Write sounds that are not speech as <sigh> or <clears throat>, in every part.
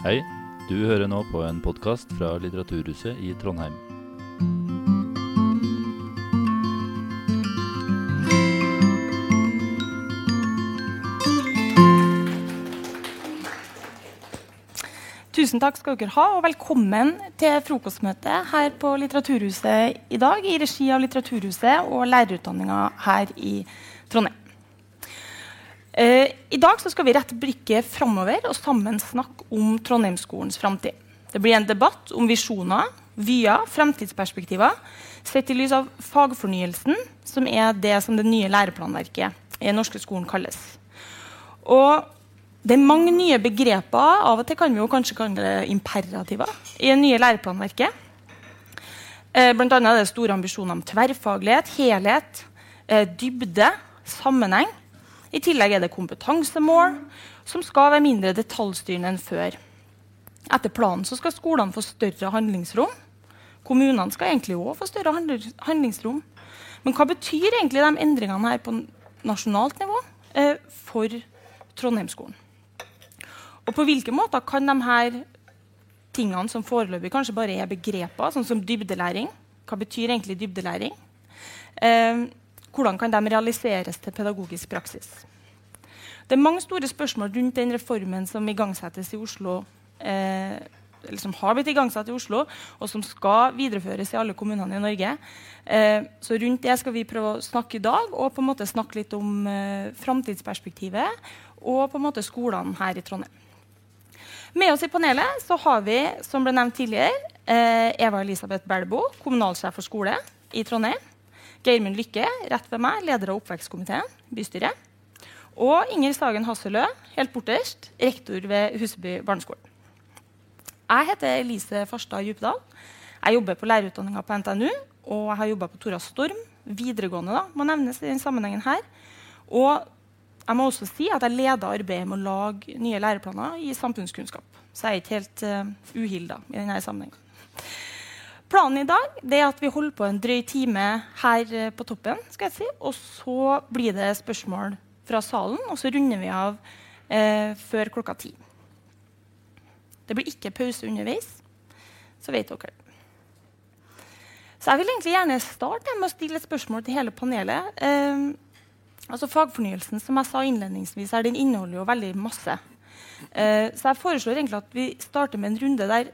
Hei, du hører nå på en podkast fra Litteraturhuset i Trondheim. Tusen takk skal dere ha, og velkommen til frokostmøte her på Litteraturhuset i dag, i regi av Litteraturhuset og lærerutdanninga her i Trondheim. Eh, I dag skal vi rette blikket framover og sammen snakke om Trondheimsskolens framtid. Det blir en debatt om visjoner, vyer, fremtidsperspektiver, sett i lys av fagfornyelsen, som er det som det nye læreplanverket i den norske skolen kalles. Og det er mange nye begreper, av og til kan vi jo kanskje kalle det imperativer, i det nye læreplanverket. Eh, annet er det store ambisjoner om tverrfaglighet, helhet, eh, dybde, sammenheng. I tillegg er det kompetansemål, som skal være mindre detaljstyrende enn før. Etter planen skal skolene få større handlingsrom. Kommunene skal egentlig òg få større handlingsrom. Men hva betyr egentlig de endringene her på nasjonalt nivå eh, for Trondheimsskolen? Og på hvilke måter kan de her tingene som foreløpig kanskje bare er begreper, sånn som dybdelæring Hva betyr egentlig dybdelæring? Eh, hvordan kan de realiseres til pedagogisk praksis? Det er mange store spørsmål rundt den reformen som igangsettes i Oslo. Eh, eller som har blitt igangsatt i Oslo, og som skal videreføres i alle kommunene i Norge. Eh, så rundt det skal vi prøve å snakke i dag, og på en måte snakke litt om eh, framtidsperspektivet og på en måte skolene her i Trondheim. Med oss i panelet så har vi som ble nevnt tidligere, eh, Eva Elisabeth Belbo, kommunalsjef for skole i Trondheim. Geirmund Lykke, rett ved meg, leder av oppvekstkomiteen, bystyret. Og Inger Sagen Hasselø, helt borterst, rektor ved Huseby barneskole. Jeg heter Elise Farstad Djupedal. Jeg jobber på lærerutdanninga på NTNU, og jeg har jobba på Tora Storm, videregående, da, må nevnes i denne sammenhengen her. Og jeg må også si at jeg leder arbeidet med å lage nye læreplaner i samfunnskunnskap. Så jeg er ikke helt uh, uhilda i denne sammenhengen. Planen i dag er at vi holder på en drøy time her uh, på toppen. skal jeg si, Og så blir det spørsmål fra salen, og så runder vi av eh, før klokka ti. Det blir ikke pause underveis, så vet dere. Så jeg vil egentlig gjerne starte med å stille et spørsmål til hele panelet. Eh, Altså Fagfornyelsen som jeg sa innledningsvis her, den inneholder jo veldig masse. Eh, så jeg foreslår egentlig at vi starter med en runde der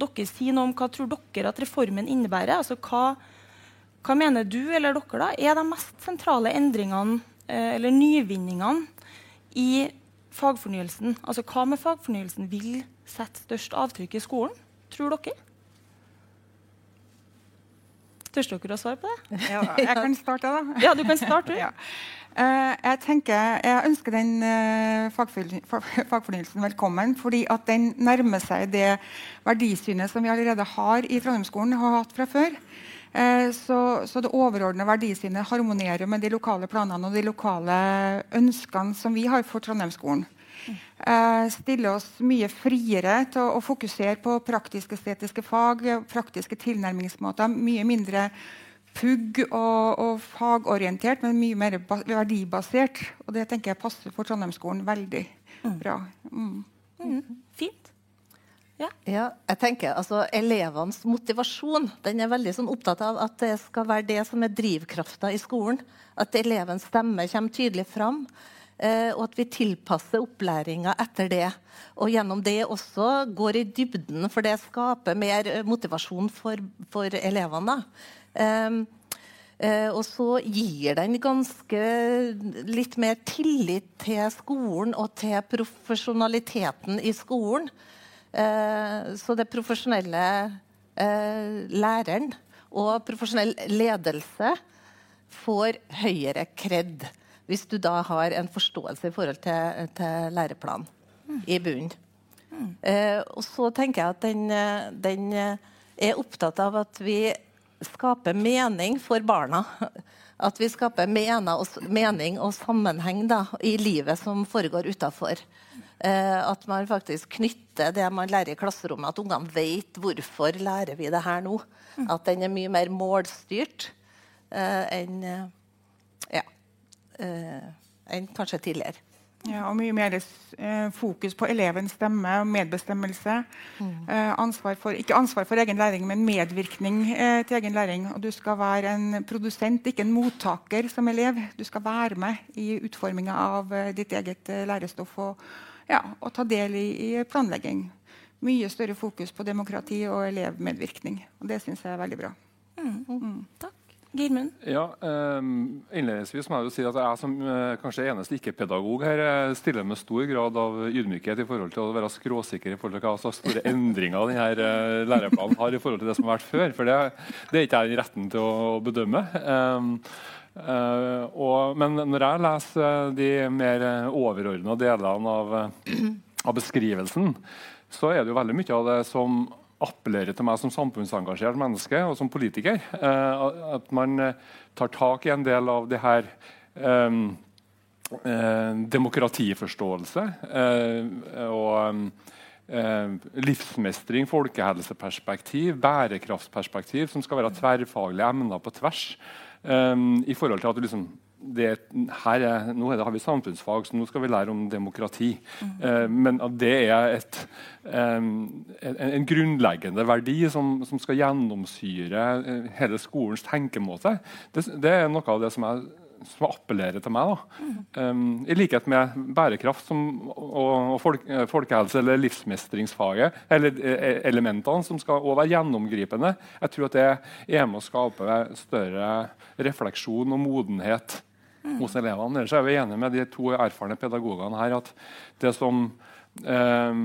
dere si noe om hva tror dere at reformen innebærer. Altså hva, hva mener du eller dere da, er de mest sentrale endringene eh, eller nyvinningene i fagfornyelsen? Altså hva med fagfornyelsen vil sette størst avtrykk i skolen, tror dere? Tør dere å svare på det? Ja, jeg kan starte, da. Ja, du kan starte. ja. Uh, jeg, tenker, jeg ønsker den uh, fagfornyelsen velkommen, fordi at den nærmer seg det verdisynet som vi allerede har i Trondheimsskolen, har hatt fra før. Uh, så, så, det overordnede verdisynet harmonerer med de lokale planene og de lokale ønskene som vi har for Trondheimsskolen. Uh, stille oss mye friere til å, å fokusere på praktisk-estetiske fag, praktiske tilnærmingsmåter. Mye mindre pugg og, og, fagorientert, men mye mer verdibasert. Og det tenker jeg passer for Trondheimsskolen veldig mm. bra. Mm. Mm. Fint. Ja. ja. jeg tenker altså, Elevenes motivasjon den er veldig sånn, opptatt av at det skal være det som er drivkrafta i skolen. At elevens stemme kommer tydelig fram. Eh, og at vi tilpasser opplæringa etter det. Og gjennom det også går i dybden, for det skaper mer motivasjon for, for elevene. Um, uh, og så gir den ganske litt mer tillit til skolen og til profesjonaliteten i skolen. Uh, så det profesjonelle uh, læreren og profesjonell ledelse får høyere kred hvis du da har en forståelse i forhold til, til læreplanen mm. i bunnen. Mm. og så tenker jeg at den, den er opptatt av at vi skape mening for barna. At vi skaper mening og sammenheng da, i livet som foregår utafor. Eh, at man faktisk knytter det man lærer i klasserommet, at ungene vet hvorfor lærer vi det her nå. At den er mye mer målstyrt eh, enn eh, ja, eh, enn kanskje tidligere. Ja, og mye mer eh, fokus på elevens stemme og medbestemmelse. Mm. Eh, ansvar for, ikke ansvar for egen læring, men medvirkning eh, til egen læring. Og du skal være en produsent, ikke en mottaker som elev. Du skal være med i utforminga av ditt eget lærestoff og, ja, og, ta del i, i, planlegging. Mye større fokus på demokrati og elevmedvirkning. Og det syns jeg er veldig bra. Mm. Mm. Takk. Geirmund? Ja, um, innledningsvis må jeg jo si at jeg som uh, kanskje eneste ikke-pedagog her uh, stiller med stor grad av ydmykhet i forhold til å være skråsikker i forhold til hva slags store endringer denne uh, læreplanen har i forhold til det som har vært før. For det, det er ikke jeg retten til å, å bedømme. Um, uh, og, men når jeg leser de mer overordna delene av, av beskrivelsen, så er det jo veldig mye av det som appellerer til meg som samfunnsengasjert menneske og som politiker. Eh, at man eh, tar tak i en del av det her eh demokratiforståelse og livsmestring, folkehelseperspektiv, bærekraftsperspektiv, som skal være tverrfaglige emner på tvers. i forhold til at du liksom det, her er, nå har vi samfunnsfag, så nå skal vi lære om demokrati. Mm. Eh, men at det er et, en, en, grunnleggende verdi som, som, skal gjennomsyre eh, hele skolens tenkemåte, det, det, er noe av det som, er, som appellerer til meg. Mm. Um, I likhet med bærekraft som, og, og folk, eh, folkehelse eller livsmestringsfaget, eller elementene som skal være gjennomgripende. Jeg tror at det er med å skape større refleksjon og modenhet hos elevene. Ellers er vi enige med de to erfarne pedagogene her at det som eh,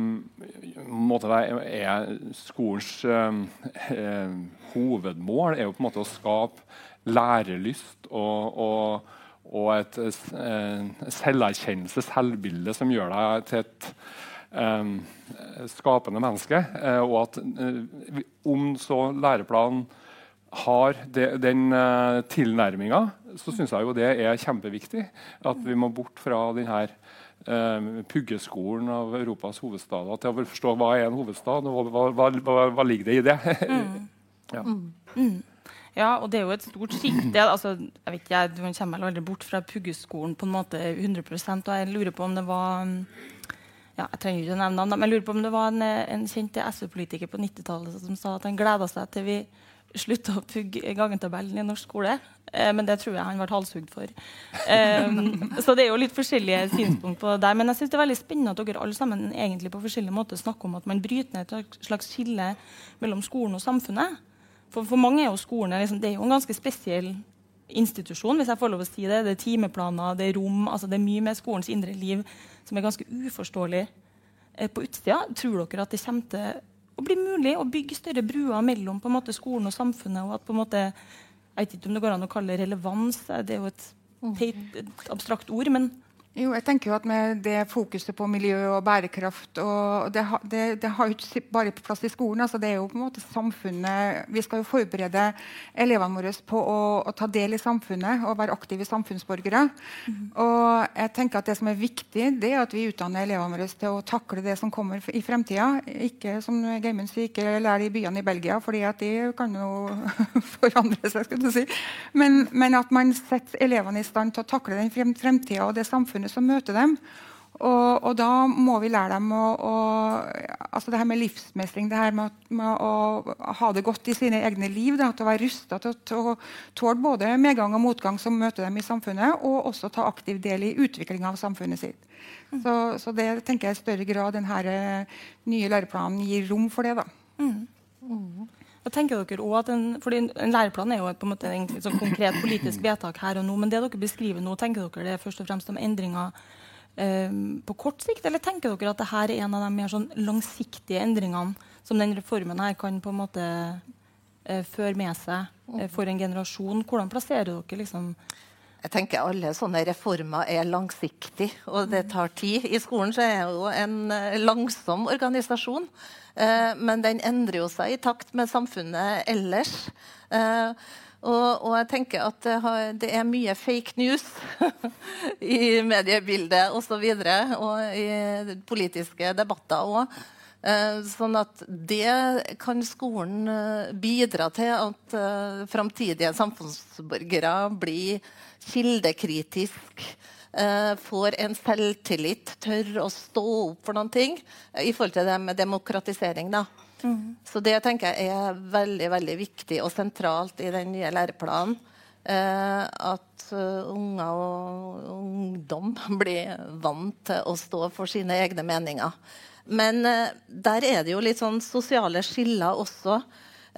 er skolens eh, hovedmål, er jo på en måte å skape lærelyst og, og, og et eh, selverkjennelse, selvbilde, som gjør deg til et eh, skapende menneske. Eh, og at eh, om så læreplanen har de, den uh, tilnærminga, så syns jeg jo det er kjempeviktig. At vi må bort fra denne uh, puggeskolen av Europas hovedstader til å forstå hva er en hovedstad, og hva, hva, hva, hva ligger det i det. mm. ja. Mm. Mm. Ja, og det er jo et stort skifte. Altså, jeg vet ikke, Du kommer vel aldri bort fra puggeskolen på en måte 100% og jeg lurer på om det var ja, jeg trenger ikke å nevne navn, men jeg lurer på om det var en, en kjent SV-politiker på 90-tallet som sa at han gleda seg til vi slutta å pugge gangetabellen i norsk skole. Eh, men det tror jeg han ble halshugd for. Um, <laughs> så det er jo litt forskjellige synspunkt på det der. Men jeg synes det er veldig spennende at dere alle sammen egentlig på forskjellige måter snakker om at man bryter ned et slags skille mellom skolen og samfunnet. For, for mange er jo skolen liksom, det er jo en ganske spesiell institusjon, hvis jeg får lov å si det. Det er timeplaner, det er rom. altså Det er mye med skolens indre liv som er ganske uforståelig eh, på utsida. Tror dere at det kommer til å bli mulig å bygge større bruer mellom på en måte, skolen og samfunnet. og at på en måte, Jeg vet ikke om det går an å kalle det relevans. Det er jo et, et abstrakt ord. men jo, jeg tenker jo at Med det fokuset på miljø og bærekraft og Det, det, det har jo ikke bare plass i skolen. altså Det er jo på en måte samfunnet Vi skal jo forberede elevene våre på å, å ta del i samfunnet og være aktive samfunnsborgere. Mm. Og jeg tenker at Det som er viktig, det er at vi utdanner elevene våre til å takle det som kommer i fremtida. Ikke som Geimund sier, ikke lære i byene i Belgia, fordi at de kan jo <laughs> forandre seg. skulle du si. Men, men at man setter elevene i stand til å takle den fremtida og det samfunnet samfunnet som møter dem. Og, og, da må vi lære dem å, å altså det her med livsmestring, det her med, med, å ha det godt i sine egne liv. Da, til å være rusta til, til, å tåle både medgang og motgang som møter dem i samfunnet, og også ta aktiv del i utviklinga av samfunnet sitt. Mm. Så, så, det tenker jeg i større grad denne eh, nye læreplanen gir rom for det. da. Mm. Mm. tenker dere også at en, fordi en læreplan er jo på en måte et sånn konkret politisk vedtak her og nå. Men det dere beskriver nå, tenker dere det er først og fremst om endringer eh, på kort sikt? Eller tenker dere at dette er en av de mer sånn langsiktige endringene som den reformen her kan på en måte eh, føre med seg eh, for en generasjon? Hvordan plasserer dere liksom jeg tenker Alle sånne reformer er langsiktige, og det tar tid. I skolen så er det jo en eh, langsom organisasjon. Eh, men den endrer jo seg i takt med samfunnet ellers. Eh, og, og, jeg tenker at det, har, det, er mye fake news <laughs> i mediebildet osv. Og, så videre, og i politiske debatter òg. Sånn at det kan skolen bidra til at framtidige samfunnsborgere blir kildekritisk eh, får en selvtillit, tør å stå opp for noen ting i forhold til det med demokratisering. da. Mm. Så det tenker jeg er veldig veldig viktig og sentralt i den nye læreplanen. Eh, at uh, unger og ungdom <laughs> blir vant til å stå for sine egne meninger. Men uh, der er det jo litt sånn sosiale skiller også.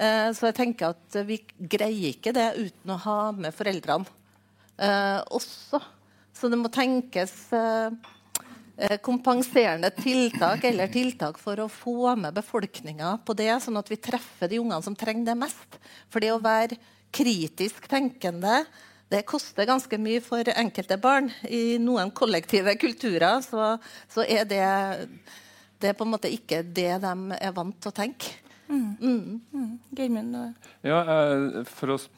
Uh, så jeg tenker at vi greier ikke det uten å ha med foreldrene også. Så det må tenkes kompenserende tiltak eller tiltak for å få med befolkninga på det, sånn at vi treffer de ungene som trenger det mest. For det å være kritisk tenkende det koster ganske mye for enkelte barn. I noen kollektive kulturer så, så er det, det er på en måte ikke det de er vant til å tenke. Mm. Mm. Mm. Ja, eh, for å eh,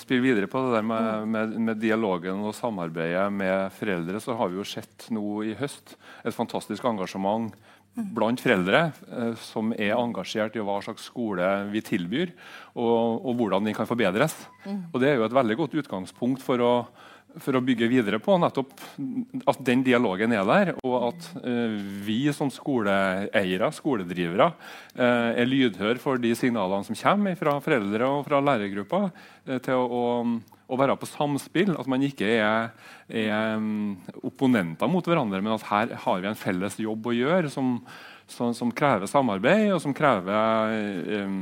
spille videre på det der med, mm. med, med, dialogen og samarbeidet med foreldre, så har vi jo sett nå i høst et fantastisk engasjement blant foreldre eh, som er engasjert i hva slags skole vi tilbyr, og, og hvordan den kan forbedres. Mm. Og Det er jo et veldig godt utgangspunkt for å, for å bygge videre på nettopp at den dialogen er der, og at eh, vi som skoleeiere, skoledrivere, eh, er lydhøre for de signalene som kommer fra foreldre og fra lærergrupper eh, til å, å å være på samspill. At man ikke er, er um, opponenter mot hverandre, men at her har vi en felles jobb å gjøre som, som, som krever samarbeid, og som krever um,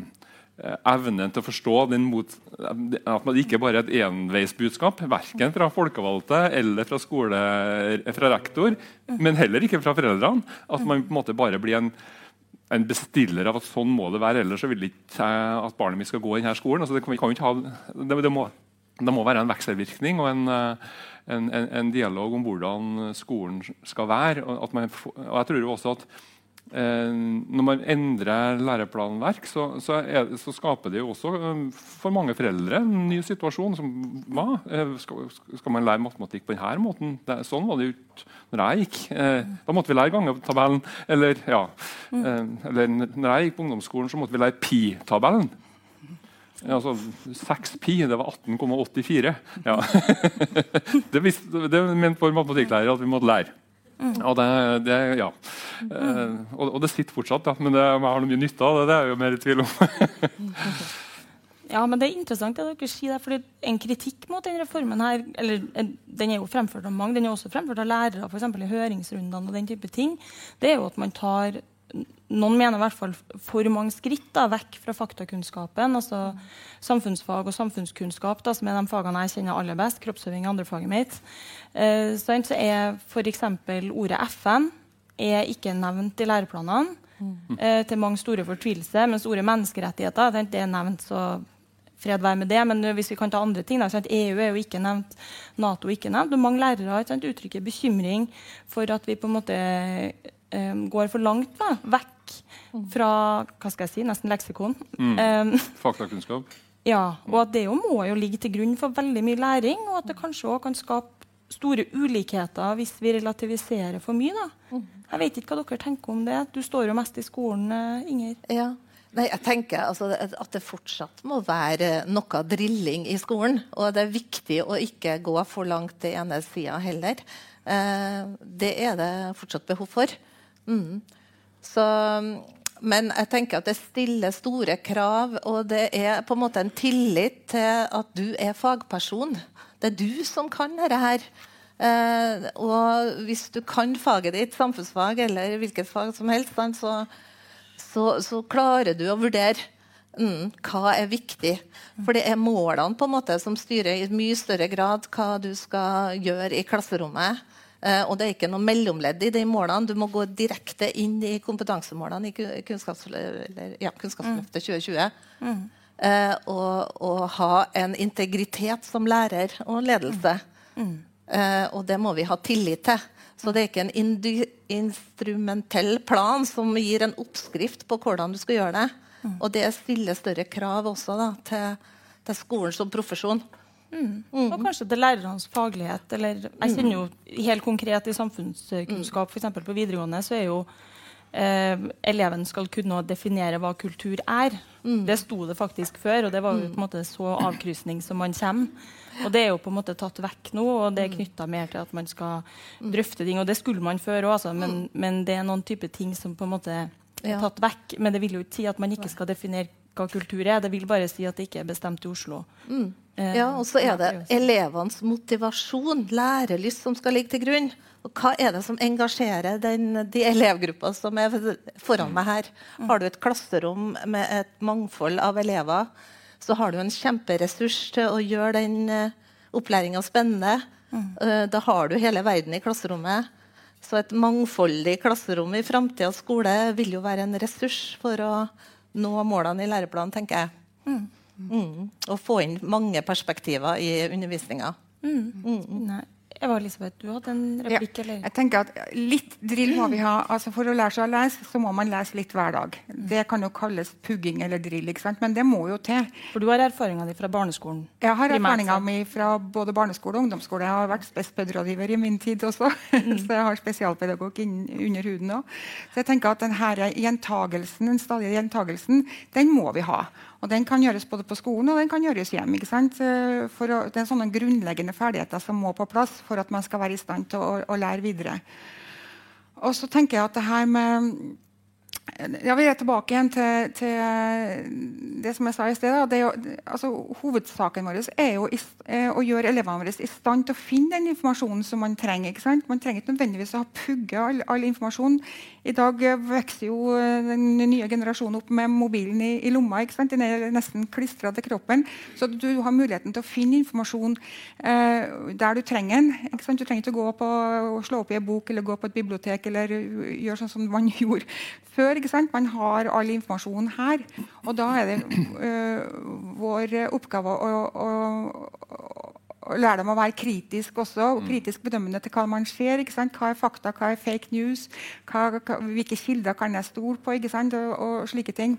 evnen til å forstå mot, at man ikke bare er et enveisbudskap, verken fra folkevalgte eller fra, skole, fra rektor, men heller ikke fra foreldrene. At man på en måte bare blir en en bestiller av at sånn må det være, ellers så vil ikke at barnet mitt skal gå i denne skolen. Altså det, kan, kan ha, det, det, må, det må være en vekselvirkning og en, eh, en, en, dialog om hvordan skolen skal være. Og, man, og jeg tror også at eh, når man endrer læreplanverk, så, så, er, så, skaper det jo også eh, for mange foreldre en ny situasjon. Som, hva? Eh, skal, skal, man lære matematikk på denne måten? Det, sånn var det jo når jeg gikk. Eh, da måtte vi lære gangetabellen. Eller, ja, eh, eller når jeg gikk på ungdomsskolen, så måtte vi lære pi-tabellen. Altså 6pi, det var 18,84. Ja. <laughs> det, visste, det mente vår matematikklærer at vi måtte lære. Og det, det, ja. Eh, og, og, det sitter fortsatt, da. men det, om jeg har noe mye nytte av det, det er jeg jo mer i tvil om. <laughs> ja, men Det er interessant det dere sier. fordi En kritikk mot den reformen her, eller den er jo fremført av mange, den er også fremført av lærere for i høringsrundene, og den type ting, det er jo at man tar noen mener i hvert fall for mange skritt da, vekk fra faktakunnskapen. altså Samfunnsfag og samfunnskunnskap, da, som er de fagene jeg kjenner aller best. Kroppsøving andre faget mitt. Eh, så er f.eks. ordet FN er ikke nevnt i læreplanene. Mm. Eh, til mange store fortvilelse. Mens ordet menneskerettigheter det er nevnt. så fred være med det, men hvis vi kan ta andre ting da, EU er jo ikke nevnt, Nato er ikke nevnt. og Mange lærere har uttrykker bekymring for at vi på en måte um, går for langt da, vekk fra hva skal jeg si, nesten leksikon. Mm. Um, <laughs> Faktakunnskap. Ja, og at det jo må jo ligge til grunn for veldig mye læring, og at det kanskje òg kan skape store ulikheter hvis vi relativiserer for mye. da. Mm. Jeg vet ikke hva dere tenker om det. Du står jo mest i skolen, eh, Inger. Ja. Nei, jeg tenker altså, At det fortsatt må være noe drilling i skolen. Og det er viktig å ikke gå for langt til ene sida heller. Eh, det er det fortsatt behov for. Mm. Så, men jeg tenker at det stiller store krav, og det er på en måte en tillit til at du er fagperson. Det er du som kan dette her. Eh, og hvis du kan faget ditt, samfunnsfag eller hvilket fag som helst, så, så, så klarer du å vurdere mm, hva er viktig. For det er målene på en måte som styrer i mye større grad hva du skal gjøre i klasserommet. Uh, og det er ikke noe mellomledd i de målene. Du må gå direkte inn i kompetansemålene i Kunnskapsløftet ja, Kunnskapsløftet 2020. Mm. Uh, og, og, ha en integritet som lærer og ledelse. Mm. Uh, og det må vi ha tillit til. Så det er ikke en instrumentell plan som gir en oppskrift på hvordan du skal gjøre det. Mm. Og det stiller større krav også da, til, til skolen som profesjon. Mm. Mm. Og kanskje til lærernes faglighet. Eller, jeg kjenner jo helt konkret i samfunnskunnskap, f.eks. på videregående, så er jo eh, eleven skal kunne definere hva kultur er. Det sto det faktisk før, og det var jo på en måte så avkrysning som man kommer. Og det er jo på en måte tatt vekk nå, og det er knytta mer til at man skal drøfte ting. Og det skulle man før òg, altså, men, men det er noen type ting som på en måte er tatt vekk. Men det vil jo ikke si at man ikke skal definere hva kultur er. Det vil bare si at det ikke er bestemt i Oslo. Eh, Ja, og så er det elevenes motivasjon, lærelyst, som skal ligge til grunn. Og hva er det som engasjerer den, de elevgruppa som er foran meg her? Har du et klasserom med et mangfold av elever, så har du en kjemperessurs til å gjøre den uh, opplæringa spennende. Eh, da har du hele verden i klasserommet. Så et mangfoldig klasserom i framtidas skole vil jo være en ressurs for å nå målene i læreplanen, tenker jeg. Mm. Og få inn mange perspektiver i undervisninga. Nei. Eva Elisabeth, du hadde en replikk, eller? Jeg tenker at Litt drill må vi ha. Altså For å lære seg å lese så må man lese litt hver dag. Det kan jo kalles pugging eller drill, men det må jo til. For du har erfaringa di fra barneskolen? Jeg har erfaringa mi fra både barneskole og ungdomsskole. Jeg har vært spespedrådgiver i min tid også, <laughs> så jeg har spesialpedagog under huden òg. Så jeg tenker at denne gjentagelsen, den stadige gjentagelsen, den må vi ha. Og Den kan gjøres både på skolen og den kan gjøres hjem. Eh, å, det er sånne grunnleggende ferdigheter som må på plass for at man skal være i stand til å, å lære videre. Og så tenker jeg at det her med ja, Vi er tilbake igjen til, til det som jeg sa i sted. jo, altså, hovedsaken vår er jo er å gjøre elevene våre i stand til å finne den informasjonen som man trenger. Man trenger ikke nødvendigvis å ha pugget all, all informasjon. I dag eh, vokser jo eh, den nye generasjonen opp med mobilen i, i lomma. Den er nesten klistra til kroppen. Så du har muligheten til å finne informasjon eh, der du trenger den. Du trenger ikke å gå på, slå opp i en bok eller gå på et bibliotek eller uh, gjøre sånn som man <laughs> gjorde før. Sant? Man har all informasjonen her. Og da er det øh, vår oppgave å, å, å, lære dem å være kritisk også, og kritisk bedømmende til hva man ser. Hva er fakta, hva er fake news, hva, hva, hvilke kilder kan jeg stole på? Og, og slike ting.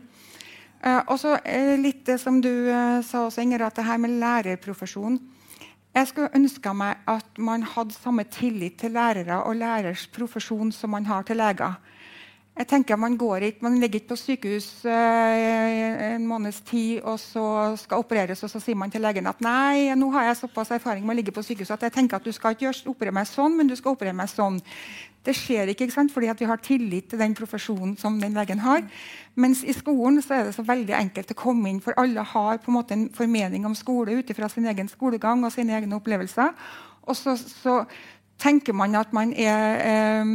Uh, og så uh, litt det som du uh, sa også, Inger, at det her med lærerprofesjonen jeg skulle ønska meg at man hadde samme tillit til lærere og lærers profesjon som man har til leger. Jeg tenker Man går ikke, man ligger ikke på sykehus eh, en måneds tid og så skal opereres, og så sier man til legen at nei, nå har jeg såpass erfaring med å ligge på sykehus at jeg tenker at du skal ikke operere meg sånn, men du skal operere meg sånn. Det skjer ikke, ikke sant? fordi vi har tillit til den profesjonen som den legen har. Mens i skolen så er det så veldig enkelt å komme inn, for alle har på en måte en formening om skole ut ifra sin egen skolegang og sine egne opplevelser. Og så, så tenker man at man er, eh,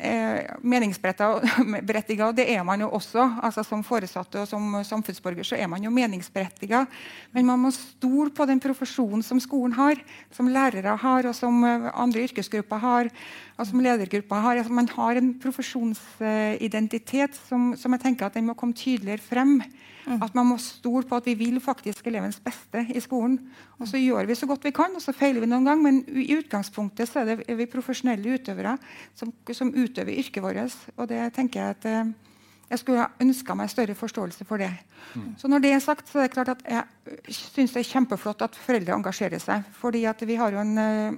er meningsberettiga, <laughs> og det er man jo også. Altså Som foresatte og som samfunnsborger så er man jo meningsberettiga. Men man må stole på den profesjonen som skolen har, som lærere har, og som eh, andre yrkesgrupper har, og som ledergrupper har. Altså, man har en profesjonsidentitet som, som jeg tenker at den må komme tydeligere frem. At man må stole på at vi vil faktisk elevens beste i skolen. Og så gjør vi så godt vi kan, og så feiler vi noen gang, men i utgangspunktet så er, det, er vi profesjonelle utøvere som, som utøver yrket vårt. Og det tenker jeg at eh, jeg skulle ha ønska meg større forståelse for det. Så når det er sagt, så er det klart at jeg syns det er kjempeflott at foreldre engasjerer seg. fordi at vi har jo en, eh,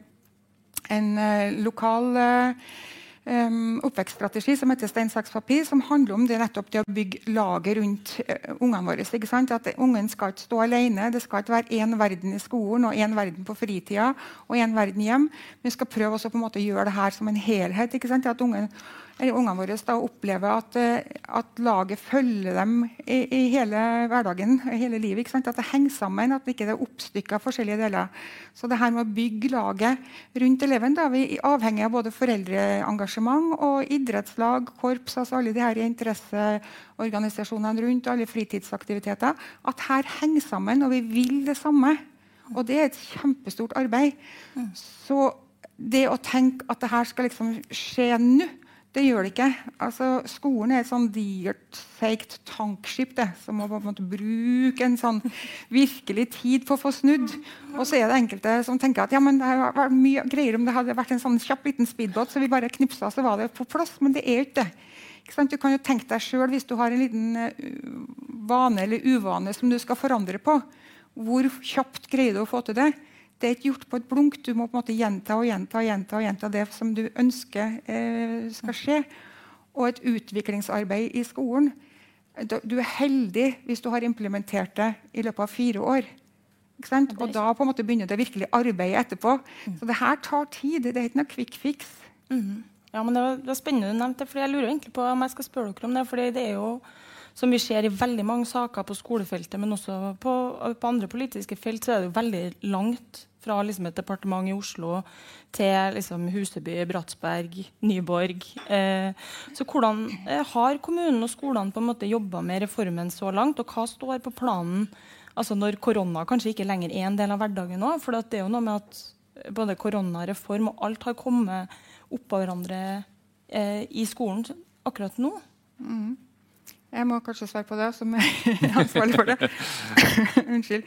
en eh, lokal eh, um, oppvekststrategi som heter Stein, saks, papir, som handler om det nettopp det å bygge laget rundt uh, ungene våre. ikke sant? At Ungen skal ikke stå alene. Det skal ikke være én verden i skolen og én verden på fritida og én verden hjem. Vi skal prøve også på en måte å gjøre det her som en helhet. ikke sant? At ungen, ungene våre da opplever at, uh, at laget følger dem i, i hele hverdagen, i hele livet. ikke sant? At det henger sammen, at det ikke er oppstykka forskjellige deler. Så det her med å bygge laget rundt eleven da er vi avhengig av både foreldreengasjement og idrettslag, korps, altså alle de her interesseorganisasjonene rundt, alle fritidsaktiviteter. At her henger sammen, og vi vil det samme. Og det er et kjempestort arbeid. Så det å tenke at det her skal liksom skje nå det gjør det ikke. Altså, skolen er et sånn digert, feigt tankskip det, som må på en måte bruke en sånn virkelig tid på å få snudd. Og så er det enkelte som tenker at ja, men det vært mye greier om det hadde vært en sånn kjapp liten speedbåt, så vi bare knipsa, så var det på plass. Men det er jo ikke det. Du kan jo tenke deg selv, Hvis du har en liten uh, vane eller uvane som du skal forandre på, hvor kjapt greier du å få til det? Det er ikke gjort på et blunk. Du må på en måte gjenta og gjenta og gjenta, og gjenta det som du ønsker eh, skal skje. og et utviklingsarbeid i skolen. Du er heldig hvis du har implementert det i løpet av fire år. Og da på en måte begynner det virkelig arbeidet etterpå. Mm. Så det her tar tid. Det er ikke noe quick fix. Mm. Ja, men det var, det var, spennende du nevnte det, for jeg lurer egentlig på om jeg skal spørre dere om det. fordi det er jo som vi ser i veldig mange saker på skolefeltet, men også på, på andre politiske felt, så er det jo veldig langt fra liksom, et departement i Oslo til liksom, Huseby, Bratsberg, Nyborg. Eh, så hvordan eh, har kommunen og skolene på en måte jobba med reformen så langt, og hva står på planen altså når korona kanskje ikke lenger er en del av hverdagen nå? For det er jo noe med at både koronareform og alt har kommet oppå hverandre eh, i skolen akkurat nå. Mm. Jeg må kanskje svare på det, som er <laughs> ansvarlig for det. <laughs> Unnskyld.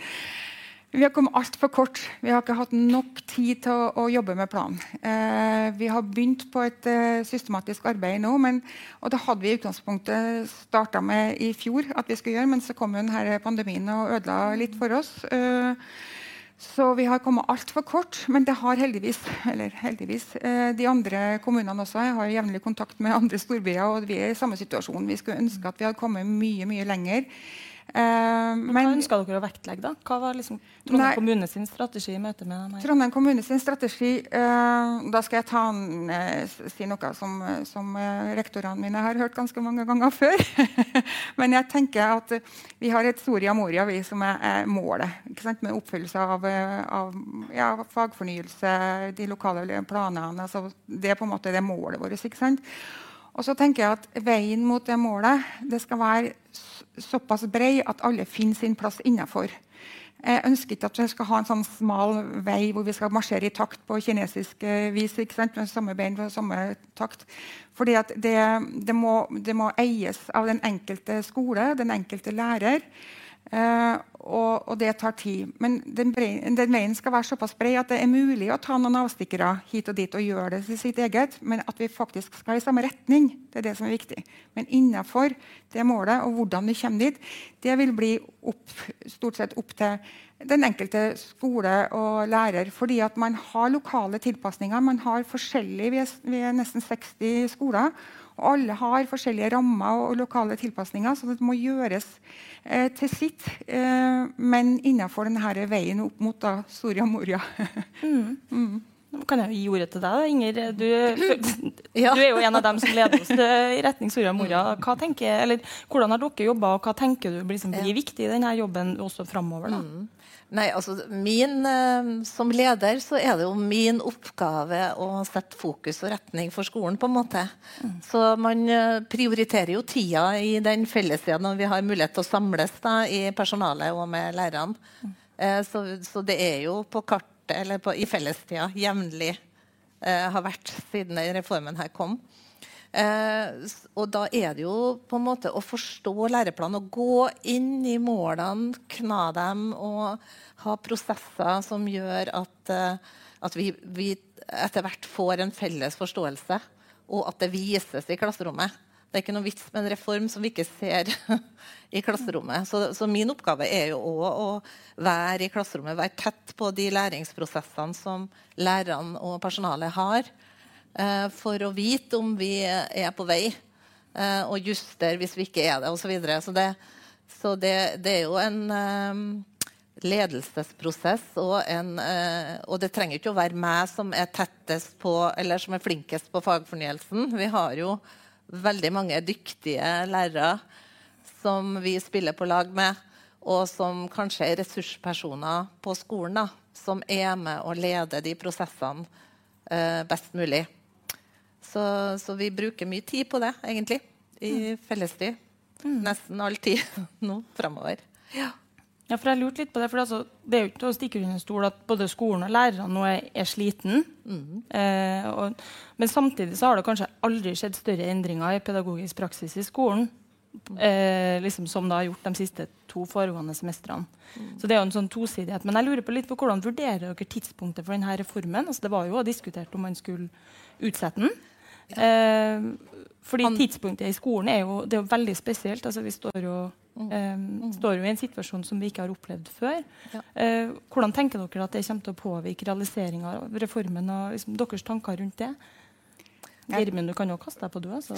Vi har kommet altfor kort. Vi har ikke hatt nok tid til å, å jobbe med planen. Eh, vi har begynt på et eh, systematisk arbeid nå, men, og det hadde vi i utgangspunktet starta med i fjor. at vi skulle gjøre, Men så kom denne pandemien og ødela litt for oss. Eh, så vi har kommet altfor kort. Men det har heldigvis, heldigvis eh, de andre kommunene også. Jeg har jevnlig kontakt med andre storbyer, og vi er i samme situasjon. Vi skulle ønske at vi hadde kommet mye mye lenger. Uh, men, hva ønska dere å vektlegge? da? Hva var liksom Trondheim kommune sin strategi i møte med dem? her? Trondheim kommune sin strategi uh, Da skal jeg ta uh, si noe som, som rektorene mine har hørt ganske mange ganger <laughs> før. men jeg tenker at vi har et Soria Moria vi som er, er målet. Med oppfyllelse av, av ja, fagfornyelse, de lokale planene. Altså, det er på en måte det målet vårt. ikke sant? Og så tenker jeg at Veien mot det målet det skal være såpass brei at alle finner sin plass innafor. Jeg ønsker ikke at vi skal ha en sånn smal vei hvor vi skal marsjere i takt på kinesisk eh, vis. ikke sant? Med samme bein på samme takt. Fordi det, det, det må eies av den enkelte skole, den enkelte lærer. Uh, og, og, det tar tid. Men den, den, veien skal være såpass bred at det er mulig å ta noen avstikkere hit og dit og gjøre det til sitt eget, men at vi faktisk skal i samme retning. Det er det som er viktig. Men innafor det målet og hvordan vi kommer dit, det vil bli opp, stort sett opp til den enkelte skole og lærer. Fordi at man har lokale tilpasninger. Man har forskjellig, vi er nesten 60 skoler. Og alle har forskjellige rammer og lokale tilpasninger, så det må gjøres eh, til sitt. Eh, men innenfor denne veien opp mot da, Soria Moria. <laughs> mm. Mm. Kan jeg jo gi ordet til deg, Inger? Du, <clears throat> ja. du, er jo en av dem som leder oss i retning Soria Moria. Tenker, eller, hvordan har dere jobba, og hva tenker du liksom, blir viktig i denne jobben også framover? Mm. Nei, altså min, eh, Som leder så er det jo min oppgave å sette fokus og retning for skolen. på en måte. Mm. Så man eh, prioriterer jo tida i den fellestida når vi har mulighet til å samles da, i personalet og med lærerne. Mm. Eh, så, så, det er jo på kartet, eller på, i fellestida jevnlig eh, har vært siden reformen her kom. Eh, og da er det jo på en måte å forstå læreplanen og gå inn i målene, kna dem og ha prosesser som gjør at, eh, at vi, vi, etter hvert får en felles forståelse, og at det vises i klasserommet. Det er ikke noe vits med en reform som vi ikke ser <laughs> i klasserommet. Så, så min oppgave er jo òg å være i klasserommet, være tett på de læringsprosessene som lærerne og personalet har. Eh, for å vite om vi er på vei, eh, og justere hvis vi ikke er det, osv. Så, videre. så, det, så det, det, er jo en um, ledelsesprosess, og, en, og, det trenger ikke å være meg som er tettest på, eller som er flinkest på fagfornyelsen. Vi har jo veldig mange dyktige lærere som vi spiller på lag med, og som kanskje er ressurspersoner på skolen, da, som er med å lede de prosessene best mulig. Så, så, vi bruker mye tid på det, egentlig. I mm. fellestid. Mm. Nesten all tid <laughs> nå framover. Ja. ja. for jeg lurte litt på Det for altså, det er jo ikke å stikke under stol at både skolen og lærerne nå er, er sliten. Mm. Eh, og, men samtidig så har det kanskje aldri skjedd større endringer i pedagogisk praksis i skolen. Eh, liksom som det har gjort de siste to foregående semestrene. Mm. Så det er jo en sånn tosidighet. Men jeg lurer på litt på hvordan vurderer dere tidspunktet for denne reformen? Altså, det var jo diskutert om man skulle utsette den. Eh, fordi Han, tidspunktet i skolen er jo, det er jo veldig spesielt. Altså, vi står jo, eh, står jo, i en situasjon som vi ikke har opplevd før. Ja. Eh, hvordan tenker dere at det kommer til å påvirke realiseringa av reformen og liksom, deres tanker rundt det? Gjermund, du kan jo kaste deg på, du. Altså.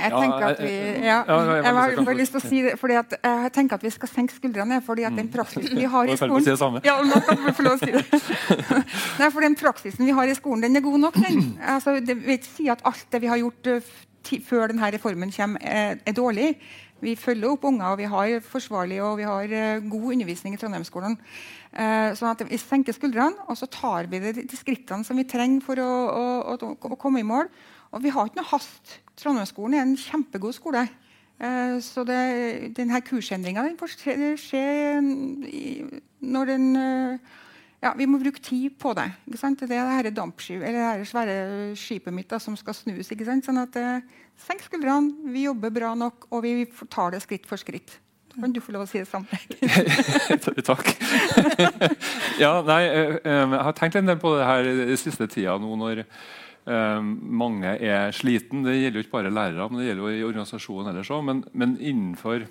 Jeg tenker at vi ja, jeg har lyst til å bare lyst til å si det, fordi at jeg tenker at vi skal senke skuldrene. fordi at den praksisen vi har i skolen. Ja, nå kan du få lov å si det. Nei, for Den praksisen vi har i skolen, den er god nok. den. Altså, det vil ikke si at alt det vi har gjort eh, før denne reformen kommer, er, er dårlig. Vi følger opp unger, og vi har forsvarlig og vi har eh, god undervisning i Trondheimsskolen. Eh, sånn at Vi senker skuldrene, og så tar vi de, de skrittene som vi trenger for å, å, å, å komme i mål. Og vi har ikke noe hast. Trondheimsskolen er en kjempegod skole. Eh, så det, denne kursendringa den får skje, skje når den eh, ja, Vi må bruke tid på det. ikke sant? Det er det eller det her svære skipet mitt da, som skal snus. ikke sant? Sånn at eh, Senk skuldrene, vi jobber bra nok, og vi tar det skritt for skritt. Kan du få lov å si det samme. <laughs> Takk. <laughs> ja, nei, jeg har tenkt en del på det her siste tida nå når mange er sliten. Det gjelder jo ikke bare lærere, men det gjelder jo i organisasjonen ellers òg. Men, men innenfor,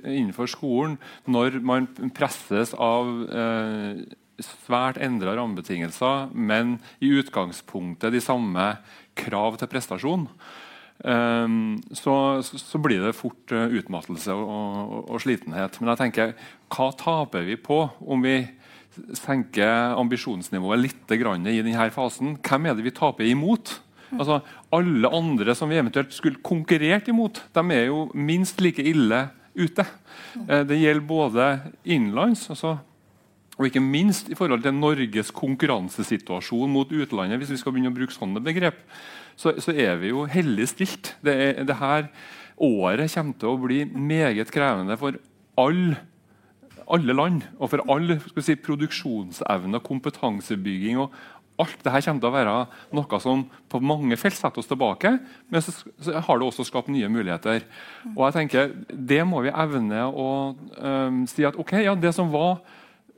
innenfor skolen, når man presses av eh, svært endra rammebetingelser, men i utgangspunktet de samme krav til prestasjon, eh, så, så, blir det fort uh, utmattelse og, og, og, slitenhet. Men jeg tenker, hva taper vi på om vi senker ambisjonsnivået litt i denne fasen? Hvem er det vi taper imot? Altså, alle andre som vi eventuelt skulle konkurrert imot, de er jo minst like ille ute. Uh, det gjelder både innenlands altså, og ikke minst i forhold til Norges konkurransesituasjon mot utlandet. hvis vi skal begynne å bruke sånne begrep så, så er vi jo heldig stilt. Det, er, det, her året kommer til å bli meget krevende for alle, alle land. Og for all si, produksjonsevne og kompetansebygging. og Alt dette kommer til å være noe som på mange felt setter oss tilbake, men så, har det også skapt nye muligheter. Og jeg tenker, Det må vi evne å um, si at ok, ja, det som var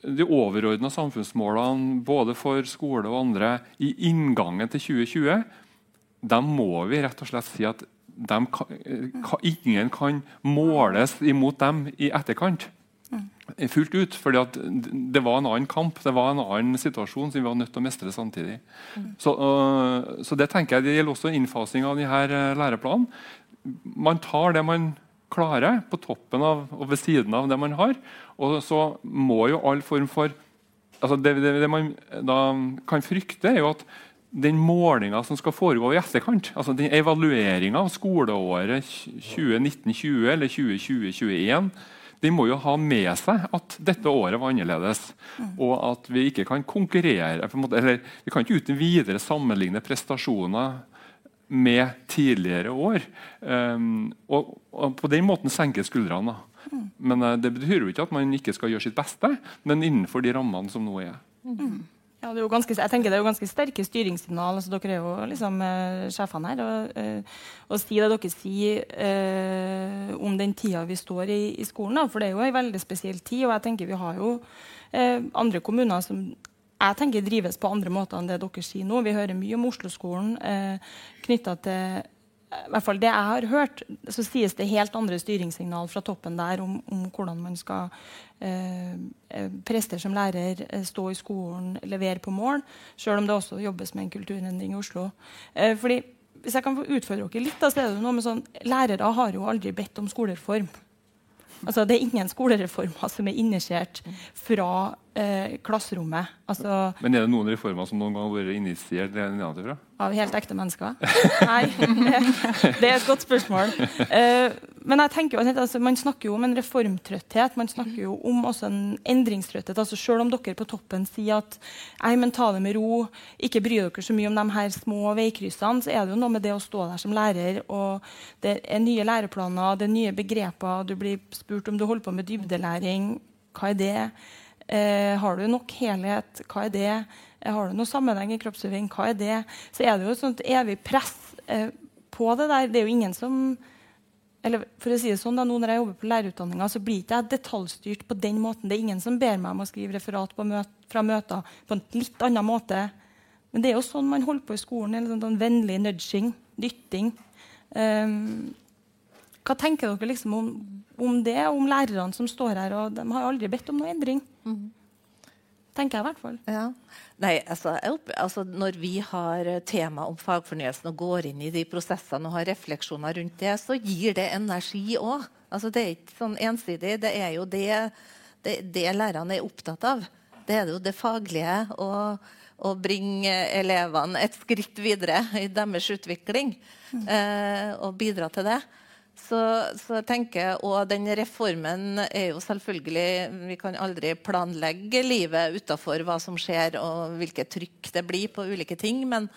de overordna samfunnsmålene både for skole og andre i inngangen til 2020, dem må vi rett og slett si at kan, ingen kan måles imot dem i etterkant. Fullt ut. fordi det var en annen kamp, det var en annen situasjon som vi var nødt til å mestre samtidig. Så, uh, så det tenker jeg det gjelder også innfasing av denne uh, læreplanen. Man tar det man klarer, på toppen av og ved siden av det man har. Og så må jo all form for altså det, det, det man da kan frykte, er jo at den målinga som skal foregå i etterkant, altså den evalueringa av skoleåret 2019-20 eller 2020-2021, den må jo ha med seg at dette året var annerledes. Og at vi ikke kan konkurrere måte, eller Vi kan ikke uten videre sammenligne prestasjoner med tidligere år. Um, og, og, på den måten senke skuldrene. Men uh, Det betyr jo ikke at man ikke skal gjøre sitt beste, men innenfor de rammene som nå er. Mm. Ja, det er jo ganske, jeg tenker det er jo ganske sterke styringssignal. altså Dere er jo liksom eh, sjefene her. Og, eh, og si det dere sier eh, om den tida vi står i i skolen. Da, for det er jo en veldig spesiell tid. Og jeg tenker vi har jo eh, andre kommuner som jeg tenker drives på andre måter enn det dere sier nå. Vi hører mye om Oslo-skolen eh, knytta til i hvert fall det jeg har hørt, så sies det helt andre styringssignal fra toppen der om, om hvordan man skal eh, prester som lærer, eh, stå i skolen, levere på mål. Selv om det også jobbes med en kulturendring i Oslo. Eh, fordi, hvis jeg kan få utfordre dere litt, så er det noe med sånn, Lærere har jo aldri bedt om skolereform. Altså, det er ingen skolereformer som er initiert fra eh, klasserommet. Altså, Men er det noen reformer som noen gang har vært initiert nedenfra? Av helt ekte mennesker? <laughs> Nei, <laughs> det er et godt spørsmål. Eh, men jeg tenker jo, altså, Man snakker jo om en reformtrøtthet, man snakker jo om også en endringstrøtthet. altså Selv om dere på toppen sier at Ei, men ta det med ro, ikke bry dere så mye om de her små veikryssene, så er det jo noe med det å stå der som lærer, og det er nye læreplaner, det er nye begreper, du blir spurt om du holder på med dybdelæring. Hva er det? Uh, har du nok helhet? Hva er det? Har du noe sammenheng i kroppsøving? Hva er det? Så er det jo et sånt evig press eh, på det der. Det er jo ingen som eller for å si det sånn da, nå Når jeg jobber på lærerutdanninga, så blir ikke jeg detaljstyrt på den måten. Det er ingen som ber meg om å skrive referat møt, fra møter på en litt annen måte. Men det er jo sånn man holder på i skolen. En sånn, sånn vennlig nudging, dytting. Um, hva tenker dere liksom om, om, det, om lærerne som står her? og De har aldri bedt om noe endring. Mm. tenker jeg i hvert fall. Ja. Nei, altså, altså, Når vi har tema om fagfornyelsen og går inn i de prosessene og har refleksjoner rundt det, så gir det energi òg. Altså, det er ikke sånn ensidig. Det er jo det, det, det lærerne er opptatt av. Det er jo det faglige og å bringe elevene et skritt videre i deres utvikling. Eh, og bidra til det. Så, så jeg tenker, Og den reformen er jo selvfølgelig Vi kan aldri planlegge livet utafor hva som skjer og hvilket trykk det blir på ulike ting. Men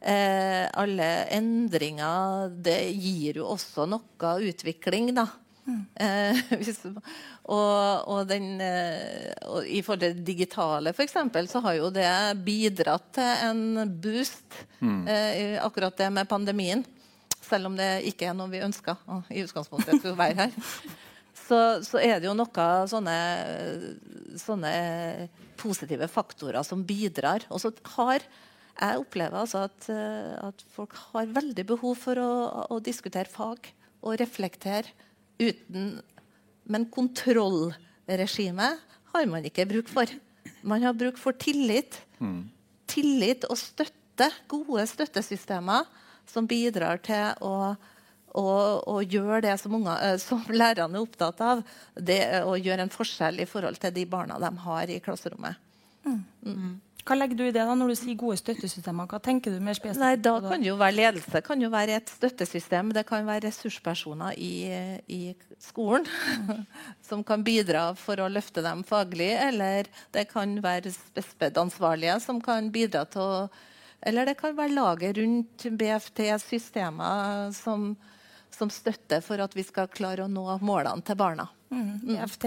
eh, alle endringer det gir jo også noe utvikling, da. Eh, <laughs> hvis, og, og, den, eh, og, I forhold til det digitale for eksempel, så har jo det bidratt til en boost. Mm. Eh, akkurat det med pandemien. Selv om det ikke er noe vi ønsker i utgangspunktet for å være her. <laughs> Så, så, er det jo noe sånne, sånne positive faktorer som bidrar. Og så har jeg opplever altså at, at, folk har veldig behov for å, å diskutere fag og reflektere uten Men kontrollregimet har man ikke bruk for. Man har bruk for tillit. Mm. Tillit og støtte. Gode støttesystemer som bidrar til å, og, gjøre det som, unger, eh, som, lærerne er opptatt av. Det å gjøre en forskjell i forhold til de barna de har i klasserommet. Mm. Mm. Hva legger du i det da når du sier gode støttesystemer? Hva tenker du mer spesifikt? Nei, da kan jo være ledelse. Kan jo være et støttesystem. Det kan være ressurspersoner i, i skolen <laughs> som kan bidra for å løfte dem faglig. Eller det kan være spesped-ansvarlige som kan bidra til å Eller det kan være laget rundt BFT-systemer som, som støtter for at vi skal klare å nå målene til barna. Mm, BFT?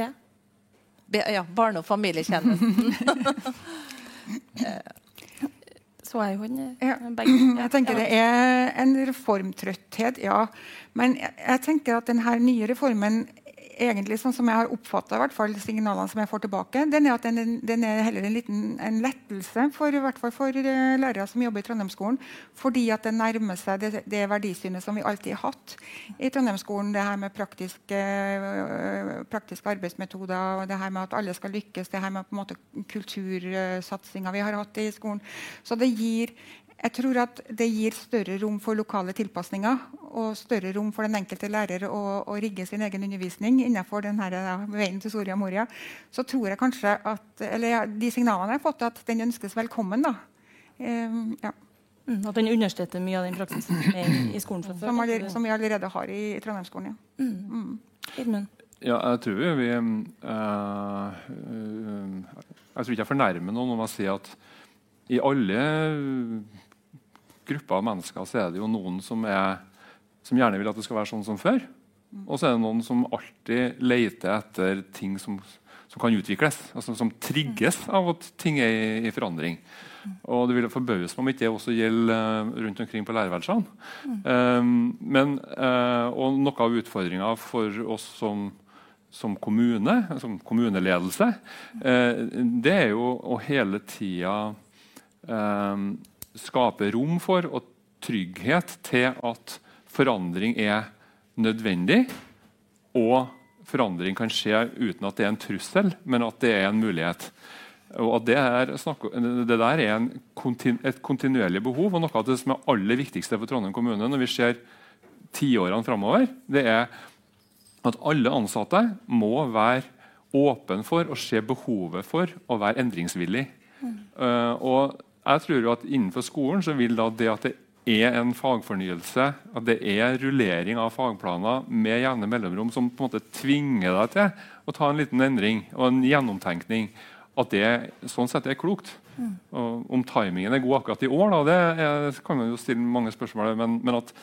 Be, ja, Barne- og familietjenesten. <laughs> <laughs> Så jeg hun ja. Jeg tenker det er en reformtrøtthet, ja. Men jeg, jeg tenker at denne nye reformen egentlig, sånn som jeg har oppfatta signalene som jeg får tilbake, den er at den, den er heller en liten en lettelse for, hvert fall for uh, lærere som jobber i Trondheimsskolen. Fordi at det nærmer seg det, det verdisynet som vi alltid har hatt i Trondheimsskolen. Det her med praktiske, uh, praktiske arbeidsmetoder, det her med at alle skal lykkes, det her med på en måte kultursatsinga vi har hatt i skolen. Så det gir jeg tror at det gir større rom for lokale tilpasninger og større rom for den enkelte lærer å, å rigge sin egen undervisning innenfor denne da, veien til Soria Moria. Så tror jeg kanskje at eller ja, de signalene jeg har fått, at den ønskes velkommen. da. Um, ja. Mm, at den understøtter mye av den praksisen som er i skolen? fra Som, allerede, som vi allerede har i, i Trondheimsskolen. ja. Mm. Mm. Ja, jeg tror vi, uh, uh, Jeg tror ikke jeg fornærmer noen om jeg sier at i alle grupper av mennesker så er det jo noen som, er, som gjerne vil at det skal være sånn som før. Og så er det noen som alltid leter etter ting som, som kan utvikles. Altså, som trigges av at ting er i, i forandring. Og det ville forbause meg om ikke det også gjelder uh, rundt omkring på lærerværelsene. Um, men, uh, og noe av utfordringa for oss som, som, kommune, som kommuneledelse, uh, det er jo å hele tida um, skape rom for og trygghet til at forandring er nødvendig. Og forandring kan skje uten at det er en trussel, men at det er en mulighet. Og det, er, det der er en, et kontinuerlig behov, og noe av det som er aller viktigste for Trondheim kommune når vi ser tiårene framover, det er at alle ansatte må være åpne for å se behovet for å være endringsvillig. Mm. Uh, og jeg tror jo at Innenfor skolen så vil da det at det er en fagfornyelse, at det er rullering av fagplaner med jevne mellomrom som på en måte tvinger deg til å ta en liten endring og en gjennomtenkning, at det sånn sett er klokt. Mm. Om timingen er god akkurat i år, da, det er, kan man jo stille mange spørsmål men, men at,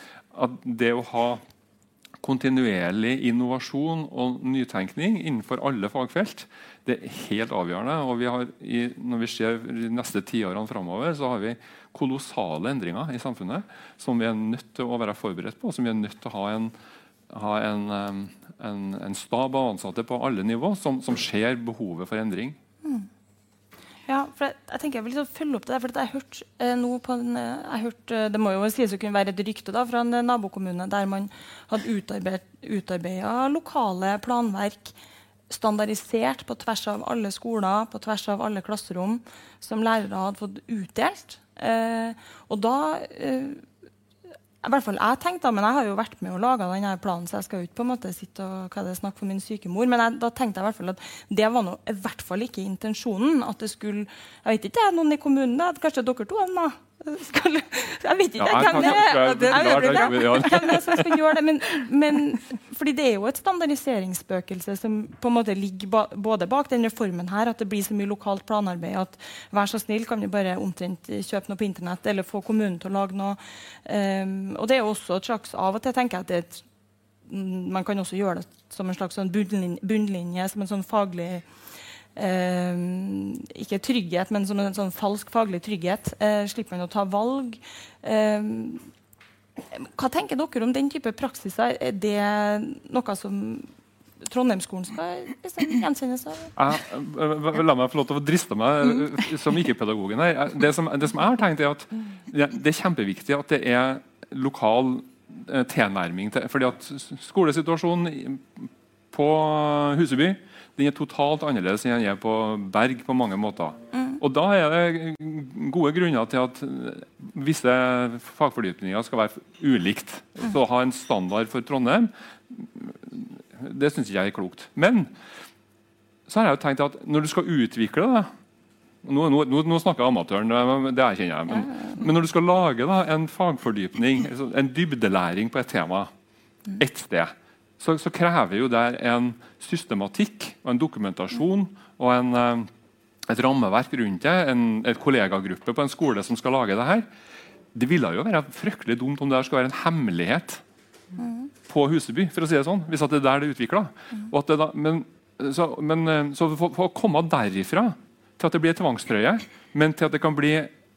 at det å ha kontinuerlig innovasjon og nytenkning innenfor alle fagfelt. Det er helt avgjørende. og vi har, i, Når vi ser de neste tiårene framover, så har vi kolossale endringer i samfunnet som vi er nødt til å være forberedt på, som vi er nødt til å ha en, ha en, en, en stab av ansatte på alle nivå som, som ser behovet for endring. Ja, for jeg, jeg, tenker jeg vil liksom følge opp det. for jeg hørte eh, noe på en, eh, jeg hørt, eh, Det må jo sies å kunne være et rykte da, fra en nabokommune der man hadde utarbeida lokale planverk standardisert på tvers av alle skoler, på tvers av alle klasserom, som lærere hadde fått utdelt. Eh, og da eh, i hvert fall jeg tenkte, men jeg har jo vært med og laga denne planen, så jeg skal jo ikke på en måte sitte og hva det snakke for min syke mor. Men jeg, da tenkte jeg hvert fall at det var noe, i hvert fall ikke intensjonen. at det skulle, Jeg vet ikke, noen i kommunen, kanskje dere to da, skal, jeg vet ikke jeg det kan- jeg- det som skal gjøre det. Men, men fordi det er jo et standardiseringsspøkelse som på en måte ligger ba, både bak den reformen her, at det blir så mye lokalt planarbeid at vær så snill, kan vi bare omtrent kjøpe noe på internett eller få kommunen til å lage noe. Um, og det er jo også et slags Av og til tenker jeg at det er et, mm, man kan også gjøre det som en slags sånn bunnlinje, som en sånn faglig Eh, ikke trygghet, men som en sånn falsk faglig trygghet. Eh, slipper man å ta valg. Eh, hva tenker dere om den type praksiser? Er det noe som Trondheimsskolen skal gjenkjennes av? Eh, la meg få lov til å driste meg som ikke-pedagogen her. Det som, det som jeg har tenkt er at det, det er kjempeviktig at det er lokal eh, tilnærming til fordi at Skolesituasjonen på Huseby den er totalt annerledes enn den er på Berg på mange måter. Og Da er det gode grunner til at visse fagfordypninger skal være ulikt. Så å ha en standard for Trondheim det syns ikke jeg er klokt. Men så har jeg jo tenkt at når du skal utvikle det Nå, nå, nå, snakker amatøren, det erkjenner jeg. Men, men når du skal lage da, en fagfordypning, en dybdelæring på et tema ett sted, så, så krever jo det en systematikk og en dokumentasjon og en, eh, et rammeverk rundt det. En et kollegagruppe på en skole som skal lage det her. Det ville jo være fryktelig dumt om det her skal være en hemmelighet på Huseby, for å si det sånn, hvis det er der det er utvikla. Men, så, eh, så for, for å komme derifra til at det blir en tvangstrøye, men til at det kan bli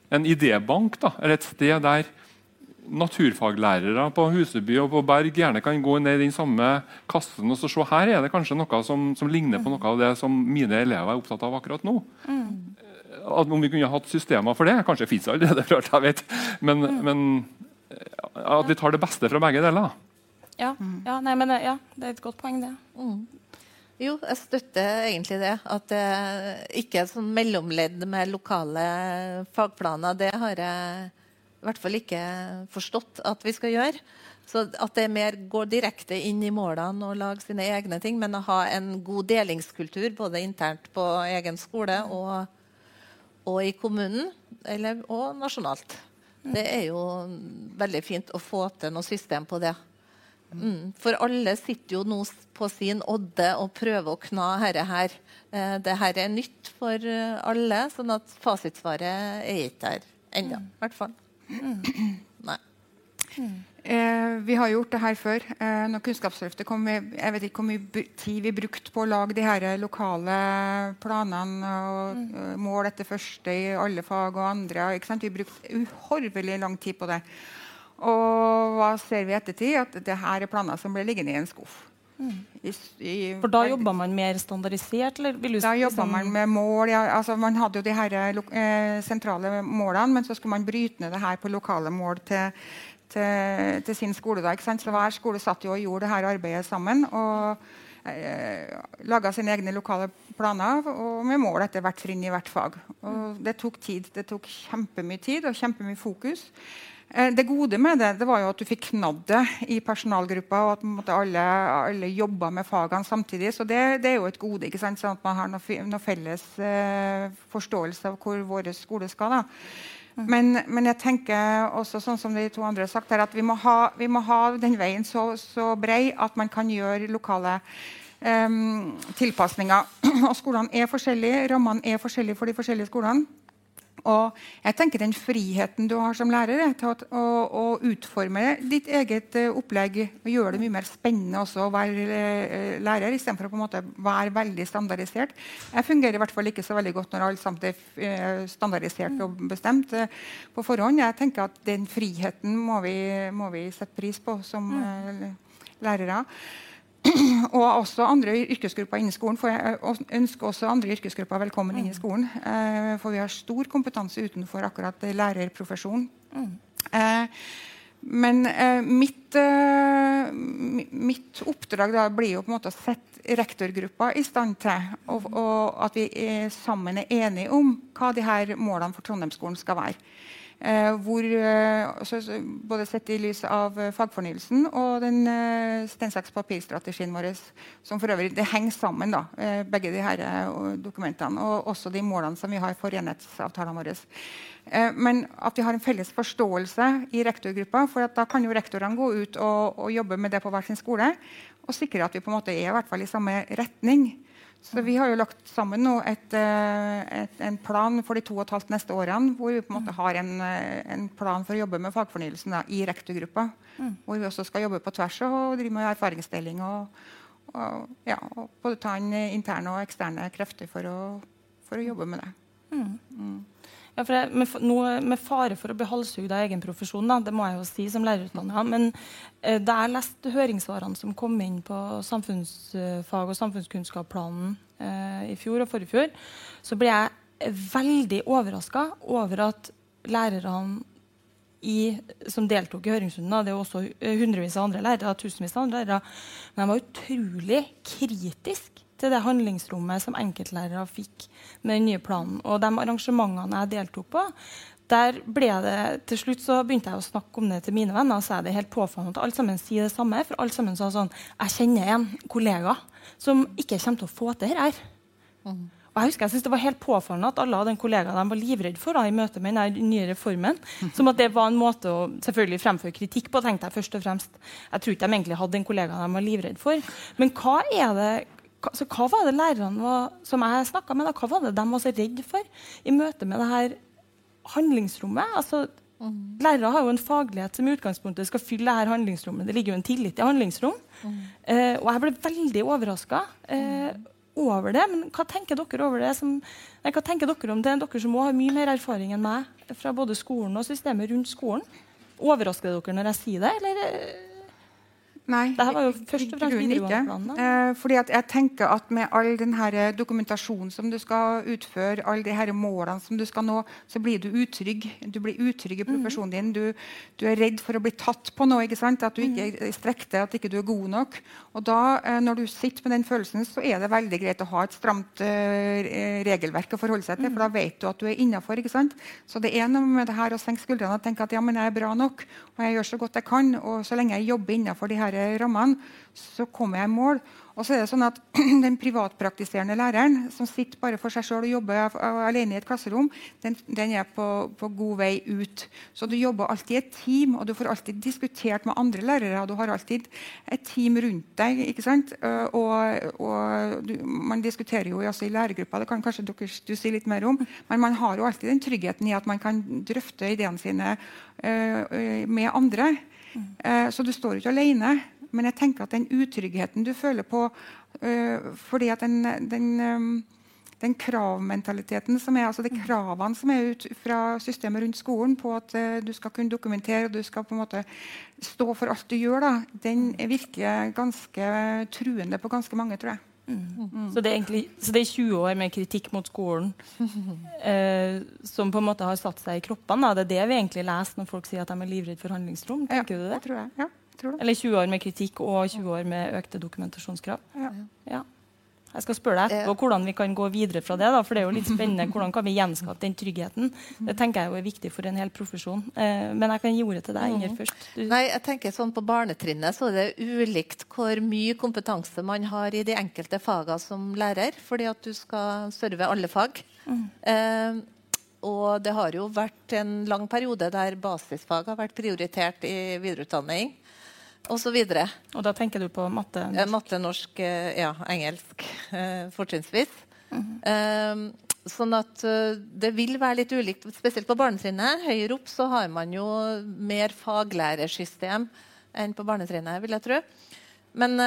en idébank, da, eller et sted der naturfaglærere på Huseby og på Berg gjerne kan gå ned i den samme kassen og så se her er det kanskje noe som, som ligner på noe av det som mine elever er opptatt av akkurat nå. At Om vi kunne hatt systemer for det Kanskje fins det allerede, <laughs> for alt jeg vet. Men, men eh, at vi tar det beste fra begge deler. Ja, ja, nei, men, ja, det er et godt poeng, det. Jo, jeg støtter egentlig det. At det ikke er sånn mellomledd med lokale fagplaner. Det har jeg i hvert fall ikke forstått at vi skal gjøre. Så At det mer går direkte inn i målene og lager sine egne ting, men å ha en god delingskultur både internt på egen skole og, og i kommunen, eller, og nasjonalt. Det er jo veldig fint å få til noe system på det. Mm. For alle sitter jo nå på sin odde og prøver å kna dette her. Eh, det her er nytt for alle, sånn at fasitsvaret er ikke der ennå. I hvert fall. Nei. Eh, vi har gjort det her før. Eh, når Kunnskapsløftet kom, vi, jeg vet ikke hvor mye tid vi brukte på å lage de her lokale planene og eh, mål etter første i alle fag og andre. Vi brukte uhorvelig lang tid på det. Og hva ser vi i ettertid? At det her er planer som ble liggende i en skuff. I, i, For da jobba man mer standardisert? Eller vil du da jobba liksom- man med mål. Ja, altså man hadde jo de her eh, eh, sentrale målene, men så skulle man bryte ned det her på lokale mål til, til, til sin skole. Da, ikke sant? Så hver skole satt jo og gjorde det her arbeidet sammen. og eh, Laga sine egne lokale planer og med mål etter hvert trinn i hvert fag. Og det tok tid. Det tok kjempemye tid og kjempemye fokus. Eh, Det gode med det, det var jo at du fikk knadd det i personalgruppa, og at måte, alle, alle jobba med fagene samtidig. Så det, det er jo et gode. ikke sant? Sånn at man har noe, noe felles eh, forståelse av hvor vår skole skal. da. Men, men jeg tenker også sånn som de to andre har sagt her, at vi må ha, vi må ha den veien så, så brei at man kan gjøre lokale em, tilpasninger. <clears throat> Og skolene er forskjellige, rammene er forskjellige for de forskjellige skolene. Og jeg tenker Den friheten du har som lærer er til å, å, utforme ditt eget eh, opplegg og gjøre det mye mer spennende også å være eh, lærer, istedenfor å på en måte være veldig standardisert. Jeg fungerer i hvert fall ikke så veldig godt når alt samt er eh, standardisert og bestemt på forhånd. Jeg tenker at Den friheten må vi, må vi sette pris på som eh, lærere. <clears throat> og også andre yrkesgrupper innen skolen. For jeg ønsker også andre yrkesgrupper velkommen inn i skolen. Eh, for vi har stor kompetanse utenfor akkurat lærerprofesjonen. Eh, men eh, mitt, eh, mitt oppdrag da blir jo på en måte å sette rektorgruppa i stand til, og, og at vi er, sammen er enige om hva de her målene for Trondheimsskolen skal være. Eh, hvor, eh, både sett i lys av eh, fagfornyelsen og den eh, steinsaks papirstrategien vår, som for øvrig det henger sammen, da, begge de her dokumentene, og også de målene som vi har for enhetsavtalene våre. Men at vi har en felles forståelse i rektorgruppa. for da kan jo rektorene gå ut og, og, jobbe med det på hver sin skole og sikre at vi på en måte er i, hvert fall i samme retning. Så vi har jo lagt sammen nå et, eh, et, en plan for de to og et halvt neste årene, hvor vi på en måte har en, eh, en plan for å jobbe med fagfornyelsen da, i rektorgruppa. Mm. Hvor vi også skal jobbe på tvers og drive med erfaringsdeling. Og, og, ja, og både ta inn interne og eksterne krefter for å, for å jobbe med det. Mm. Mm. Ja, jeg, med, noe, med, fare for å bli halshugd av egen profesjon, da, det må jeg jo si som lærerutdanna, Men eh, da jeg leste høringssvarene som kom inn på samfunnsfag- og samfunnskunnskapsplanen eh, i fjor og forrige fjor, så ble jeg veldig overraska over at lærerne i, som deltok i høringsrunden, det er også hundrevis av andre lærere, tusenvis av andre lærere, men de var utrolig kritiske til det handlingsrommet som enkeltlærere fikk med den nye planen. Og de arrangementene jeg deltok på, der ble det, til slutt så begynte jeg å snakke om det til mine venner. og så er det helt påfallende at alle sammen sier det samme. For alle sammen sa sånn Jeg kjenner en kollega som ikke kommer til å få til dette. Mm. Og jeg husker jeg synes Det var helt påfallende at alle hadde en kollega de var livredd for da, i møte med den nye reformen. <laughs> Som at det var en måte å selvfølgelig fremføre kritikk på. tenkte Jeg først og fremst. Jeg tror ikke de egentlig hadde en kollega de var livredd for. Men hva er det så hva var det lærerne var, som jeg snakka med, da, hva var det de var så redde for i møte med det her handlingsrommet? Altså, mm. Lærere har jo en faglighet som i utgangspunktet skal fylle det her handlingsrommet. Det ligger jo en tillit i handlingsrom. Mm. Eh, og jeg ble veldig overraska eh, over det. Men hva tenker dere over det? Som, nei, hva tenker dere om det? Dere som har mye mer erfaring enn meg fra både skolen og systemet rundt skolen. Overrasker dere når jeg sier det, eller? Nei, Dette var jo først og fremst videregående eh, fordi jeg tenker at med all den dokumentasjonen som du skal utføre, alle de her målene som du skal nå, så blir du utrygg. Du blir utrygg i mm. profesjonen din. Du, du, er redd for å bli tatt på noe. ikke sant? At du ikke mm. strekker deg, at ikke du er god nok. Og da, eh, når du sitter med den følelsen, så er det veldig greit å ha et stramt eh, regelverk å forholde seg til, for da mm. vet du at du er innafor. Så det er noe med det her å senke skuldrene og tenke at ja, men jeg er bra nok, og jeg gjør så godt jeg kan, og så lenge jeg jobber innafor de her rammene, så kommer jeg i mål. Og så er det sånn at <clears throat> Den privatpraktiserende læreren som sitter bare for seg selv og jobber alene i et klasserom, den, den er på, på, god vei ut. Så du jobber alltid i et team, og du får alltid diskutert med andre lærere. og Du har alltid et team rundt deg. ikke sant? Og, og du, Man diskuterer jo også i lærergruppa, det kan kanskje dere du si litt mer om, men man har jo alltid den tryggheten i at man kan drøfte ideene sine uh, med andre. Uh, så du står ikke alene. Men jeg tenker at den utryggheten du føler på uh, fordi at den, den, um, den, kravmentaliteten som er, altså de kravene som er ut fra systemet rundt skolen på at uh, du skal kunne dokumentere og du skal på en måte stå for alt du gjør, da, den virker ganske truende på ganske mange, tror jeg. Mm. Så, det egentlig, så, det er 20 år med kritikk mot skolen eh, som på en måte har satt seg i kroppene? Det er det vi egentlig leser når folk sier at de er livredde for handlingsrom? tenker ja, du det? det tror jeg, ja. Eller 20 år med kritikk og 20 år med økte dokumentasjonskrav. Ja. ja. Jeg skal spørre deg etterpå hvordan vi kan gå videre fra det. Da, for det er jo litt spennende. Hvordan kan vi gjenskape den tryggheten? Det tenker jeg jo er viktig for en hel profesjon. Eh, men jeg kan gi ordet til deg, Inger, mm. først. Du... Nei, jeg tenker sånn På barnetrinnet så er det ulikt hvor mye kompetanse man har i de enkelte fagene som lærer, fordi at du skal serve alle fag. Mm. Eh, og det har jo vært en lang periode der basisfag har vært prioritert i videreutdanning Og, og da tenker du på matte? Norsk, eh, matte, norsk eh, ja, engelsk eh, fortrinnsvis. Mm -hmm. sånn at det vil være litt ulikt, spesielt på barnetrinnet. Høyere opp så har man jo mer faglærersystem enn på barnetrinnet, vil jeg tro. Men,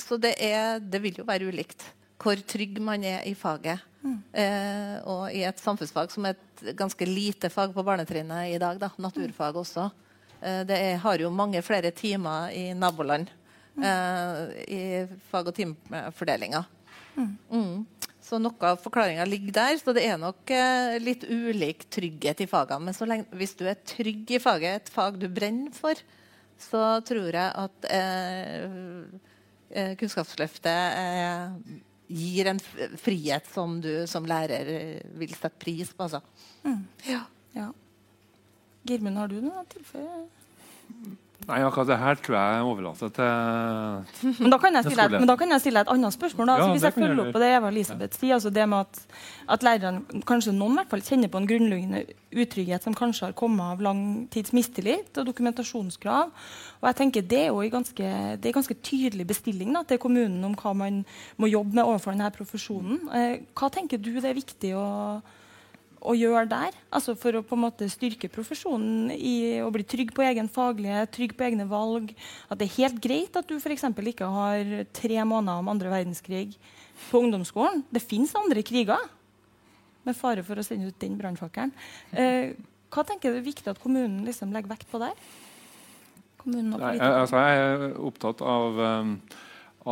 så det, er, det vil jo være ulikt hvor trygg man er i faget. Mm. Eh, og i et samfunnsfag som er et ganske lite fag på barnetrinnet i dag, da, naturfag også, Eh, det er, har jo mange flere timer i naboland eh, i fag- og timefordelinga. Mm. Mm. Så noe av forklaringa ligger der. Så det er nok eh, litt ulik trygghet i fagene. Men lenge, hvis du er trygg i faget, et fag du brenner for, så tror jeg at eh, eh Kunnskapsløftet eh, gir en frihet som du som lærer eh, vil sette pris på. Altså. Mm. Ja. ja. Girmund, har du noe å tilføye? Nei, akkurat det her tror jeg overlater til Men da kan jeg stille, et, kan jeg stille et annet spørsmål. Ja, hvis jeg følger opp på det Eva Elisabeth sier, altså det med at, at lærerne, kanskje noen i hvert fall, kjenner på en grunnleggende utrygghet som kanskje har kommet av lang tids mistillit og dokumentasjonskrav. Og jeg tenker Det er jo en ganske, det er ganske tydelig bestilling da, til kommunen om hva man må jobbe med overfor denne profesjonen. Eh, hva tenker du det er viktig å å gjøre der. Altså for å på en måte styrke profesjonen i å bli trygg på egen faglighet, trygg på egne valg. At det er helt greit at du f.eks. ikke har tre måneder om andre verdenskrig på ungdomsskolen. Det fins andre kriger, med fare for å sende ut den brannfakkelen. Eh, hva tenker du er viktig at kommunen liksom legger vekt på der? Nei, altså jeg er opptatt av um,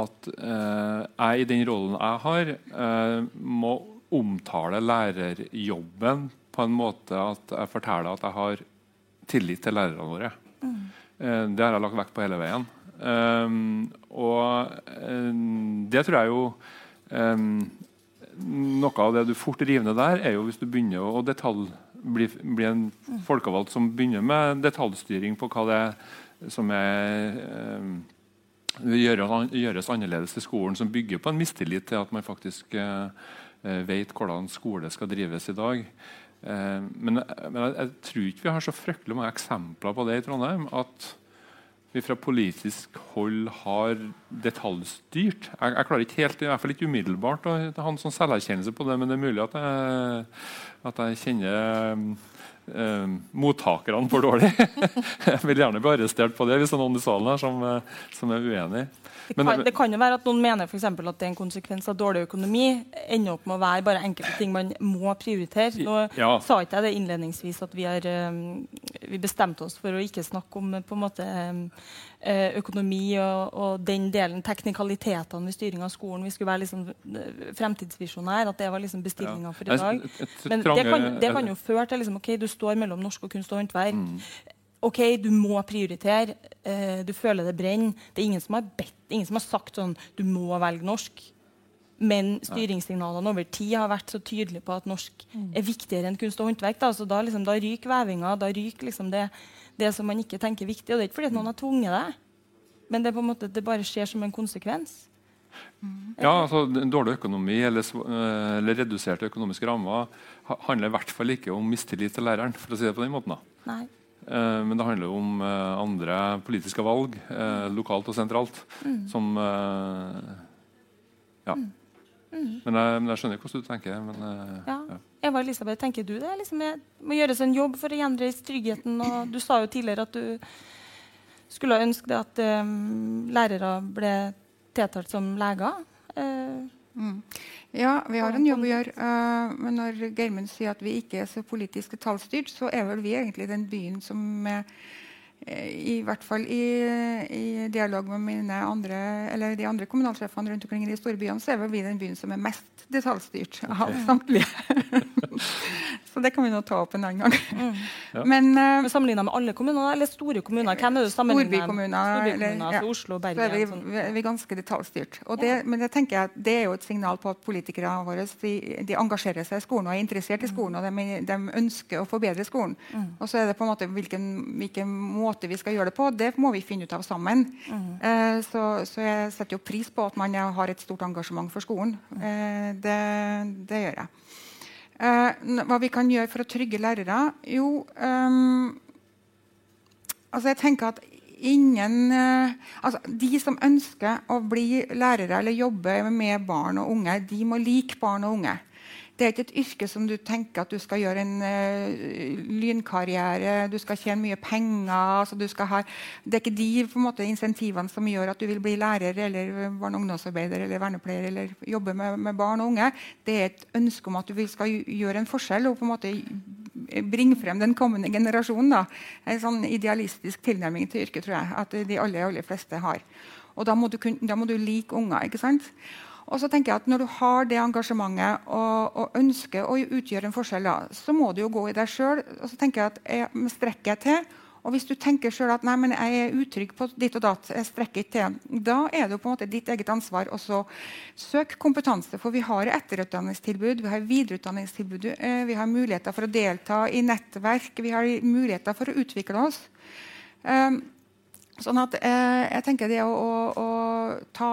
at uh, jeg i den rollen jeg har, uh, må omtaler lærerjobben på en måte at jeg forteller at jeg har tillit til lærerne våre. Mm. Det har jeg lagt vekt på hele veien. Um, og um, det tror jeg jo um, Noe av det du fort river ned der, er jo hvis du begynner å detalj, bli, bli, en folkevalgt som begynner med detaljstyring på hva det er som er gjøres, annerledes i skolen, som bygger på en mistillit til at man faktisk uh, Eh, vet hvordan skole skal drives i dag. Eh, men, men jeg, jeg, tror ikke vi har så fryktelig mange eksempler på det i Trondheim. At vi fra politisk hold har detaljstyrt. Jeg, jeg klarer ikke helt, i hvert fall ikke umiddelbart å ha en sånn selverkjennelse på det, men det er mulig at jeg, at jeg kjenner eh, mottakerne for dårlig. <laughs> jeg vil gjerne bli arrestert på det hvis det er noen i salen her som, som er uenig. Det kan, det kan, jo være at noen mener for at det er en konsekvens av dårlig økonomi. ender opp med å være bare enkelte ting man må prioritere. Nå ja. sa ikke jeg det innledningsvis at vi, har, um, vi bestemte oss for å ikke snakke om på en måte um, eh, økonomi og, og, den delen, teknikalitetene ved styring av skolen. Vi skulle være liksom eh, fremtidsvisjonær. At det var liksom bestillinga for i dag. Men det kan, det kan jo føre til liksom, ok, du står mellom norsk og kunst og håndverk. Mm. OK, du må prioritere. Uh, du føler det brenner. Det er ingen som har bedt, ingen som har sagt sånn Du må velge norsk. Men styringssignalene over tid har vært så tydelige på at norsk mm. er viktigere enn kunst og håndverk. Da, så da, liksom, da ryker vevinga. Da ryker liksom det, det, som man ikke tenker viktig. Og det er ikke fordi noen har tvunget det, men det, måte, det bare skjer som en konsekvens. Mm. Ja, altså Dårlig økonomi eller, eh, eller, reduserte økonomiske rammer handler i hvert fall ikke om mistillit til læreren. for å si det på den måten da. Nei. Eh, men det handler om eh, andre politiske valg, eh, lokalt og sentralt, mm. som Ja. Mm. Mm. Men, jeg, men, jeg, skjønner hvordan du tenker. Men, ja. Ja. Eva Elisabeth, tenker du det liksom, må gjøres en jobb for å gjenreise tryggheten? Og du sa jo tidligere at du skulle ønske at um, lærere ble tiltalt som leger. Uh, mm. Ja, vi har en jobb å gjøre. Uh, men når Geirmund sier at vi ikke er så politisk detaljstyrt, så er vel vi egentlig den byen som eh, i hvert fall i, i, dialog med mine andre, eller de andre kommunalsjefene rundt omkring i de store byene, så er vel vi den byen som er mest detaljstyrt av samtlige. Så det kan vi nå ta opp en annen gang. Mm. Ja. <laughs> Men, uh, Sammenligna med alle kommuner eller store kommuner? Hvem er det Storbykommuner. Storbykommuner ja. Oslo, Bergen. Så er vi, sånn. vi er ganske detaljstyrt. Det, ja. Men det tenker jeg, det er jo et signal på at politikerne våre de, de engasjerer seg i skolen og er interessert i skolen. og de, de ønsker å forbedre skolen. Mm. Og så er det på en måte hvilken, hvilken, måte vi skal gjøre det på, det må vi finne ut av sammen. Mm. Uh, så, så, jeg setter jo pris på at man har et stort engasjement for skolen. Uh, det, det gjør jeg. Eh, hva vi kan gjøre for å trygge lærere? Jo, um, altså jeg tenker at ingen uh, altså De som ønsker å bli lærere eller jobbe med barn og unge, de må like barn og unge. Det er ikke et yrke som du tenker at du skal gjøre en uh, lynkarriere, du skal tjene mye penger altså ha, Det er ikke de måte, insentivene som gjør at du vil bli lærer eller barne- og ungdomsarbeider eller vernepleier eller jobbe med, med, barn og unge. Det er et ønske om at du skal gjøre en forskjell og på en måte bringe frem den kommende generasjonen. Da. En sånn idealistisk tilnærming til yrket tror jeg at de aller, aller fleste har. Og da må du, da må du like unger. ikke sant? Og så tenker jeg at Når du har det engasjementet og, og ønsker å utgjøre en forskjell, da, så må du jo gå i deg sjøl. Og så tenker jeg at jeg strekker jeg til Og hvis du tenker sjøl at nei, men jeg er utrygg på ditt og datt, jeg strekker ikke til, da er det jo på en måte ditt eget ansvar å søke kompetanse. For vi har etterutdanningstilbud, vi har videreutdanningstilbud, eh, vi har muligheter for å delta i nettverk, vi har muligheter for å utvikle oss. Um, Sånn at eh, jeg tenker Det å, å, å, ta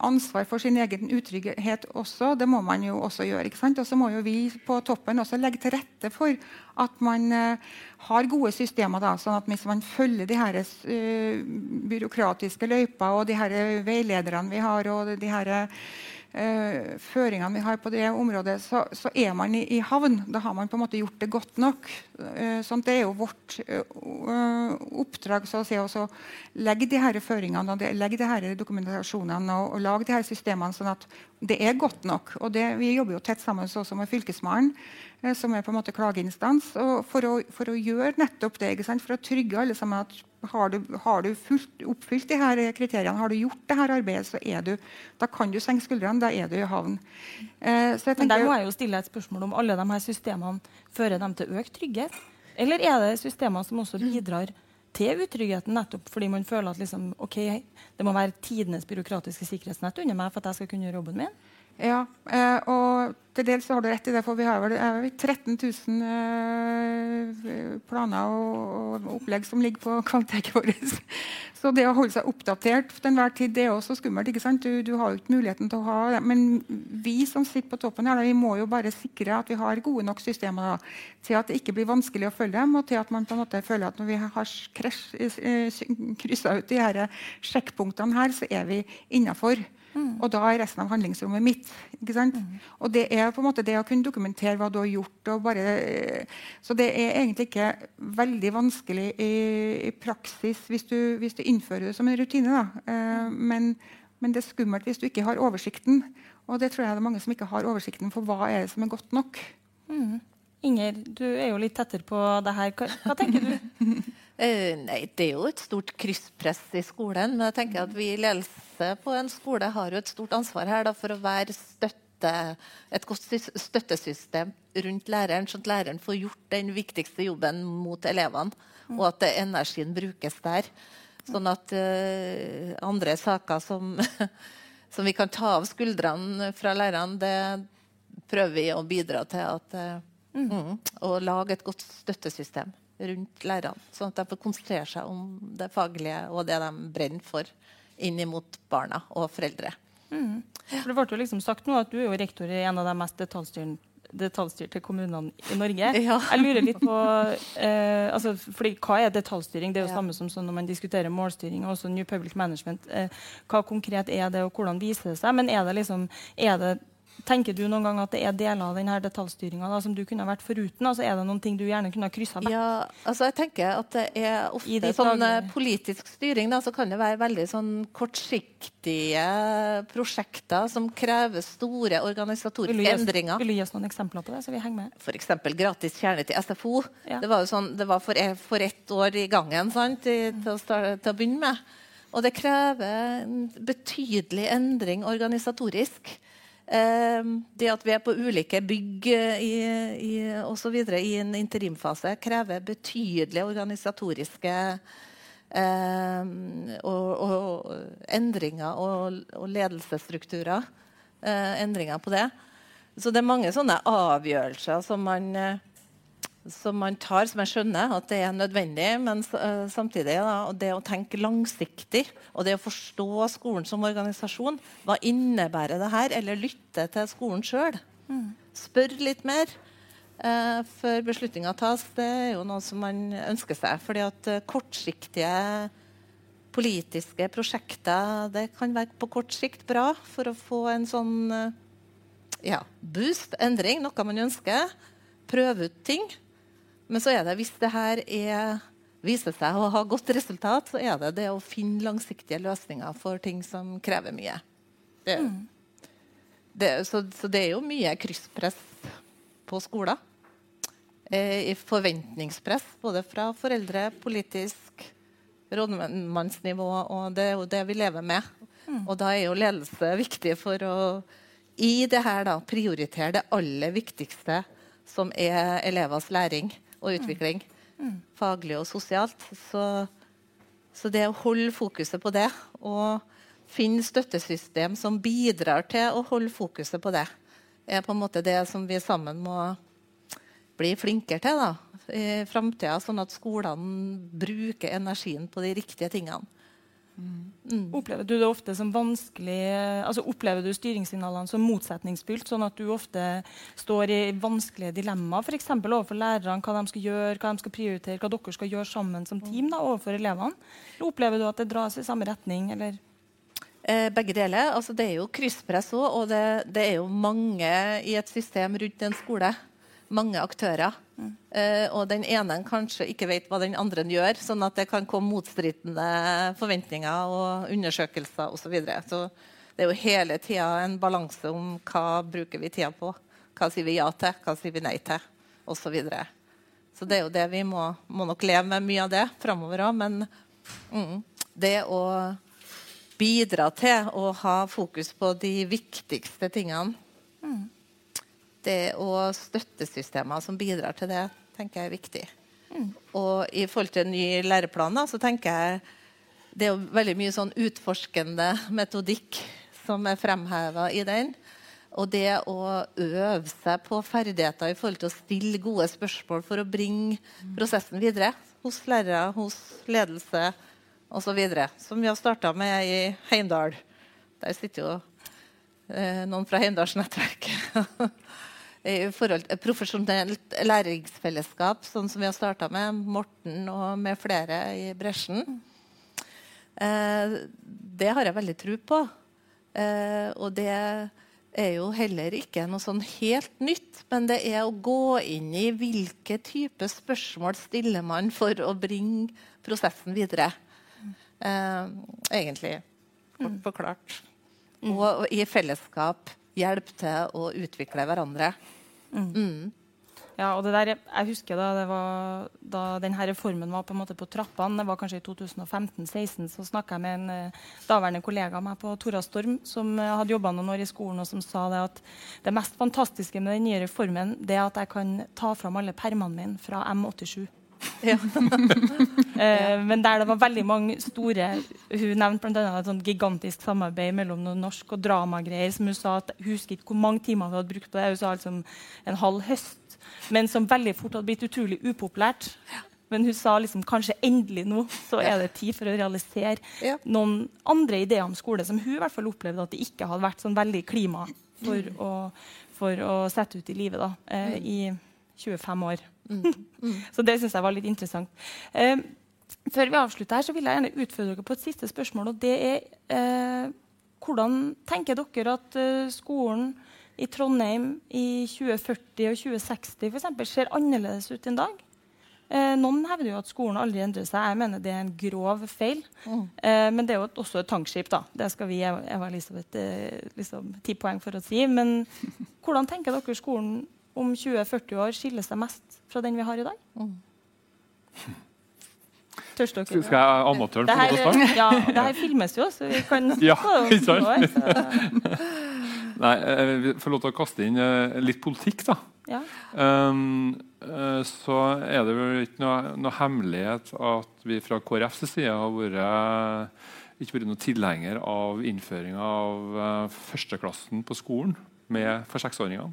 ansvar for sin egen utrygghet også, det må man jo også gjøre. ikke sant? Og så må jo vi på toppen også legge til rette for at man eh, har gode systemer. da, sånn at Hvis man følger de her eh, byråkratiske løyper og de her veilederne vi har, og de her uh, føringene vi har på det området, så, så, er man i, i, havn. Da har man på en måte gjort det godt nok. Uh, sånn det er jo vårt uh, oppdrag så å si, å legge de her føringene og legge de her dokumentasjonene og, og lage de her systemene sånn at det er godt nok. Og det, vi jobber jo tett sammen også med Fylkesmannen som er på en måte klageinstans, for å, for, å, gjøre nettopp det. For å trygge alle sammen at har du, har du fullt, oppfylt de her kriteriene, har du gjort det her arbeidet, så er du, da kan du senke skuldrene. Da er du i havn. Eh, tenker, Men Der må jeg jo stille et spørsmål om alle de her systemene fører dem til økt trygghet? Eller er det systemer som også bidrar til utryggheten, nettopp fordi man føler at liksom, okay, det må være tidenes byråkratiske sikkerhetsnett under meg for at jeg skal kunne gjøre jobben min? Ja, eh, og til dels har du rett i det, for vi har vel 13 000 eh, planer og, opplegg som ligger på kvaliteten vår. <laughs> Så det å holde seg oppdatert til enhver tid det er også skummelt. ikke sant? Du, du, har jo ikke muligheten til å ha det. Men vi som sitter på toppen her, vi må jo bare sikre at vi har gode nok systemer da, til at det ikke blir vanskelig å følge dem, og til at man på en måte føler at når vi har eh, kryssa ut de her sjekkpunktene her, så er vi innafor. Mm. Og da er resten av handlingsrommet mitt. Mm. Og det er på en måte det å kunne dokumentere hva du har gjort. Bare, så det er egentlig ikke veldig vanskelig i, i praksis hvis du, hvis du, innfører det som en rutine. Eh, men, men, det er skummelt hvis du ikke har oversikten. Og det tror jeg det er mange som ikke har oversikten for hva er det som er godt nok. Mm. Inger, du er jo litt tettere på det her. Hva, hva tenker du? <laughs> Uh, nei, Det er jo et stort krysspress i skolen. Men jeg tenker at vi i ledelse på en skole har jo et stort ansvar her da, for å være støtte, et godt støttesystem rundt læreren, sånn at læreren får gjort den viktigste jobben mot elevene, mm. og at energien brukes der. Sånn at uh, andre saker som, <laughs> som, vi kan ta av skuldrene fra lærerne, det prøver vi å bidra til at uh. Mm, Å lage et godt støttesystem rundt lærerne. Sånn at de får konsentrere seg om det faglige og det de brenner for inn mot barna og foreldre. Mm. For det ble jo liksom sagt nå at Du er jo rektor i en av de mest detaljstyrte kommunene i Norge. <laughs> Ja. Jeg lurer litt på eh, altså, fordi, Hva er detaljstyring? Det er jo ja. samme som sånn når man diskuterer målstyring og også New Public Management. Eh, hva konkret er det, og hvordan viser det seg? Men er det liksom, er det Tenker du noen gang at det er deler av denne detaljstyringa som du kunne vært foruten? Altså Er det noen ting du gjerne kunne ha kryssa vekk? Ja, altså jeg tenker at det er ofte sånn eh, politisk styring da, så kan det være veldig sånn kortsiktige prosjekter som krever store organisatoriske vil endringer. Vil du gi oss noen eksempler på det? så vi henger med? F.eks. gratis kjernetid til SFO. Ja. Det var jo sånn, det var for, e, for ett år i gangen sant, til, til, å starte, til å begynne med. Og det krever en betydelig endring organisatorisk. Ehm, det at vi er på ulike bygg eh, i, i, videre, i en interimfase, krever betydelige organisatoriske eh, og, og, endringer og, og ledelsesstrukturer. Eh, endringer på det. Så det er mange sånne avgjørelser som man eh, som man tar, som jeg skjønner at det er nødvendig. Men uh, samtidig da, det å tenke langsiktig og det å forstå skolen som organisasjon. Hva innebærer det her? Eller lytte til skolen sjøl. Mm. Spør litt mer uh, før beslutninga tas. Det er jo noe som man ønsker seg. fordi at uh, kortsiktige politiske prosjekter det kan være på kort sikt bra for å få en sånn ja, boost, endring, noe man ønsker. Prøve ut ting. Men så er det, hvis det her er, viser seg å ha godt resultat, så er det det å finne langsiktige løsninger for ting som krever mye. Det, mm. det, så, så, det er jo mye krysspress på skoler. Eh, forventningspress både fra foreldre, politisk, rådmannsnivå, og det er jo det vi lever med. Mm. Og da er jo ledelse viktig for å i det her da, prioritere det aller viktigste, som er elevers læring og utvikling. mm. faglig og sosialt. Så, så, det å holde fokuset på det og finne støttesystem som bidrar til å holde fokuset på det, er på en måte det som vi sammen må bli flinkere til da, i framtida, sånn at skolene bruker energien på de riktige tingene. Mm. Opplever du det ofte som vanskelig altså Opplever du styringssignalene som motsetningsfylt, sånn at du ofte står i vanskelige dilemmaer f.eks. overfor lærerne, hva de skal gjøre, hva de skal prioritere, hva dere skal gjøre sammen som team da, overfor elevene? Eller opplever du at det dras i samme retning? eller... Eh, begge deler. Altså, det er jo krysspress òg, og det, det, er jo mange i et system rundt en skole mange aktører. Uh, og den ene kanskje ikke vet hva den andre gjør, sånn at det kan komme motstridende forventninger og undersøkelser osv. Så, videre. så det er jo hele tida en balanse om hva bruker vi tida på. Hva sier vi ja til, hva sier vi nei til, osv. Så, videre. så det er jo det vi må, må nok leve med mye av det framover òg. Men mm, det å bidra til å ha fokus på de viktigste tingene mm det og støttesystemer som bidrar til det, tenker jeg er viktig. Mm. Og i forhold til ny læreplan da, så tenker jeg det er veldig mye sånn utforskende metodikk som er fremheva i den. Og det å øve seg på ferdigheter i forhold til å stille gode spørsmål for å bringe prosessen videre hos lærere, hos ledelse osv. Som vi har starta med i Heimdal. Der sitter jo eh, noen fra Heimdalsnettverket <laughs> forhold til profesjonelt læringsfellesskap, sånn som vi har starta med Morten og med flere i bresjen. Eh, det har jeg veldig tro på. Eh, og det er jo heller ikke noe sånn helt nytt, men det er å gå inn i hvilke type spørsmål stiller man for å bringe prosessen videre. Eh, egentlig. Kort mm. forklart. Og, og i fellesskap hjelpe til å utvikle hverandre. Mm. Mm. Ja, og det der, jeg husker da, det var, da denne reformen var på en måte på trappene, det var kanskje i 2015-2016, så snakka jeg med en eh, daværende kollega av meg på Tora Storm, som eh, hadde jobba noen år i skolen, og som sa det at det mest fantastiske med den nye reformen det er at jeg kan ta fram alle permene mine fra M87. Ja. <laughs> eh, men der det var veldig mange store Hun nevnte bl.a. et sånt gigantisk samarbeid mellom noe norsk og dramagreier. som Hun sa at hun husker ikke hvor mange timer hun hadde brukt på det. Hun sa liksom en halv høst. Men som veldig fort hadde blitt utrolig upopulært. Men hun sa liksom kanskje endelig nå så er det tid for å realisere ja. noen andre ideer om skole som hun i hvert fall opplevde at det ikke hadde vært sånn veldig klima for, mm. å, for å, sette ut i livet da, eh, i 25 år. Mm. Mm. <laughs> så det syns jeg var litt interessant. Eh, før vi avslutter her, så vil jeg gjerne utfordre dere på et siste spørsmål. og det er eh, Hvordan tenker dere at eh, skolen i Trondheim i 2040 og 2060 for eksempel, ser annerledes ut enn dag? Eh, noen hevder jo at skolen aldri endrer seg. Jeg mener det er en grov feil. Mm. Eh, men det er jo også et tankskip. da. Det skal vi Eva Elisabeth eh, liksom, ti poeng for å si. Men <laughs> hvordan tenker dere skolen om 20-40 år skiller seg mest fra den vi har i dag? Mm. Tørs dere? Skal jeg amatøren få lov til å starte? Ja, det her filmes jo, så vi kan <laughs> ja, ikke sant? <laughs> Nei, jeg får lov til å kaste inn eh, litt politikk, da. Ja. Um, så er det vel ikke noe, noe, hemmelighet at vi fra KrFs side har vært ikke vært noen tilhenger av innføringa av uh, førsteklassen på skolen med, for seksåringene.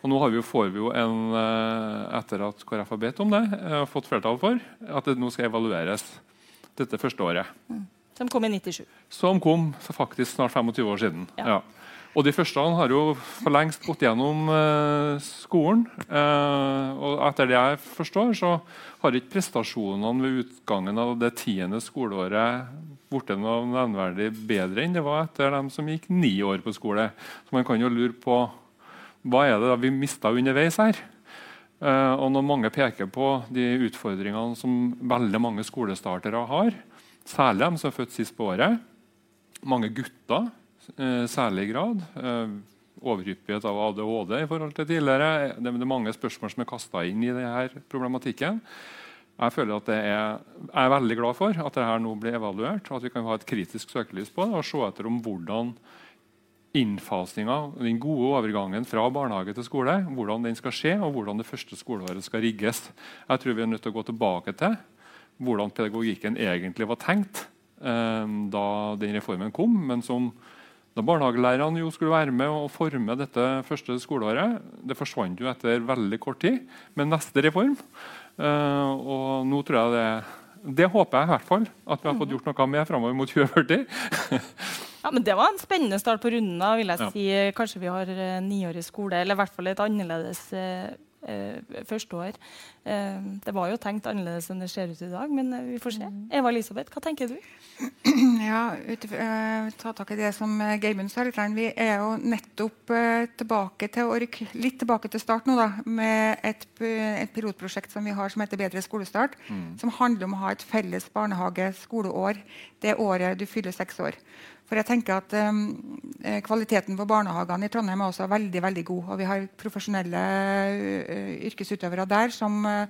Og nå vi jo, får vi jo en, eh, etter at KrF har bedt om det, har fått flertall for at det nå skal evalueres dette første året. Mm. Som kom i 97. Som kom faktisk snart 25 år siden. Ja. ja. Og de første har jo for lengst gått gjennom eh, skolen. Eh, og etter det jeg forstår, så har ikke prestasjonene ved utgangen av det tiende skoleåret blitt noe nevnverdig bedre enn det var etter dem som gikk ni år på skole. Så man kan jo lure på hva er det da vi mista underveis her? Uh, og når mange peker på de utfordringene som veldig mange skolestartere har, særlig de som er født sist på året, mange gutter uh, særlig grad, uh, overhyppighet av ADHD i forhold til tidligere, det er mange spørsmål som er kasta inn i denne problematikken. Jeg føler at er, jeg er veldig glad for at dette nå blir evaluert, og at vi kan ha et kritisk søkelys på det og se etter om hvordan innfasinga, den gode overgangen fra barnehage til skole, hvordan den skal skje, og hvordan det første skoleåret skal rigges. Jeg tror vi er nødt til å gå tilbake til hvordan pedagogikken egentlig var tenkt eh, da den reformen kom, men som da barnehagelærerne jo skulle være med og forme dette første skoleåret. Det forsvant jo etter veldig kort tid med neste reform. Eh, og nå tror jeg det det håper jeg i hvert fall at vi har fått gjort noe med framover mot <laughs> 2040. Ja, men Det var en spennende start på runden. da, vil jeg Ja. si. Kanskje vi har uh, niårig skole, eller i hvert fall et annerledes uh, eh, førsteår. Uh, det var jo tenkt annerledes enn det ser ut i dag, men eh, vi får se. Eva Elisabeth, hva tenker du? <clears throat> Ja, ut, eh, ta tak i det som uh, Geimund sa. litt. Vi er jo nettopp eh, tilbake til å rykke litt tilbake til start nå, da, med et, et pilotprosjekt som vi har som heter Bedre skolestart. Som handler om å ha et felles barnehage-skoleår det året du fyller seks år. For jeg tenker at um, Kvaliteten på barnehagene i Trondheim er også veldig veldig god. Og vi har profesjonelle uh, yrkesutøvere der som, eh,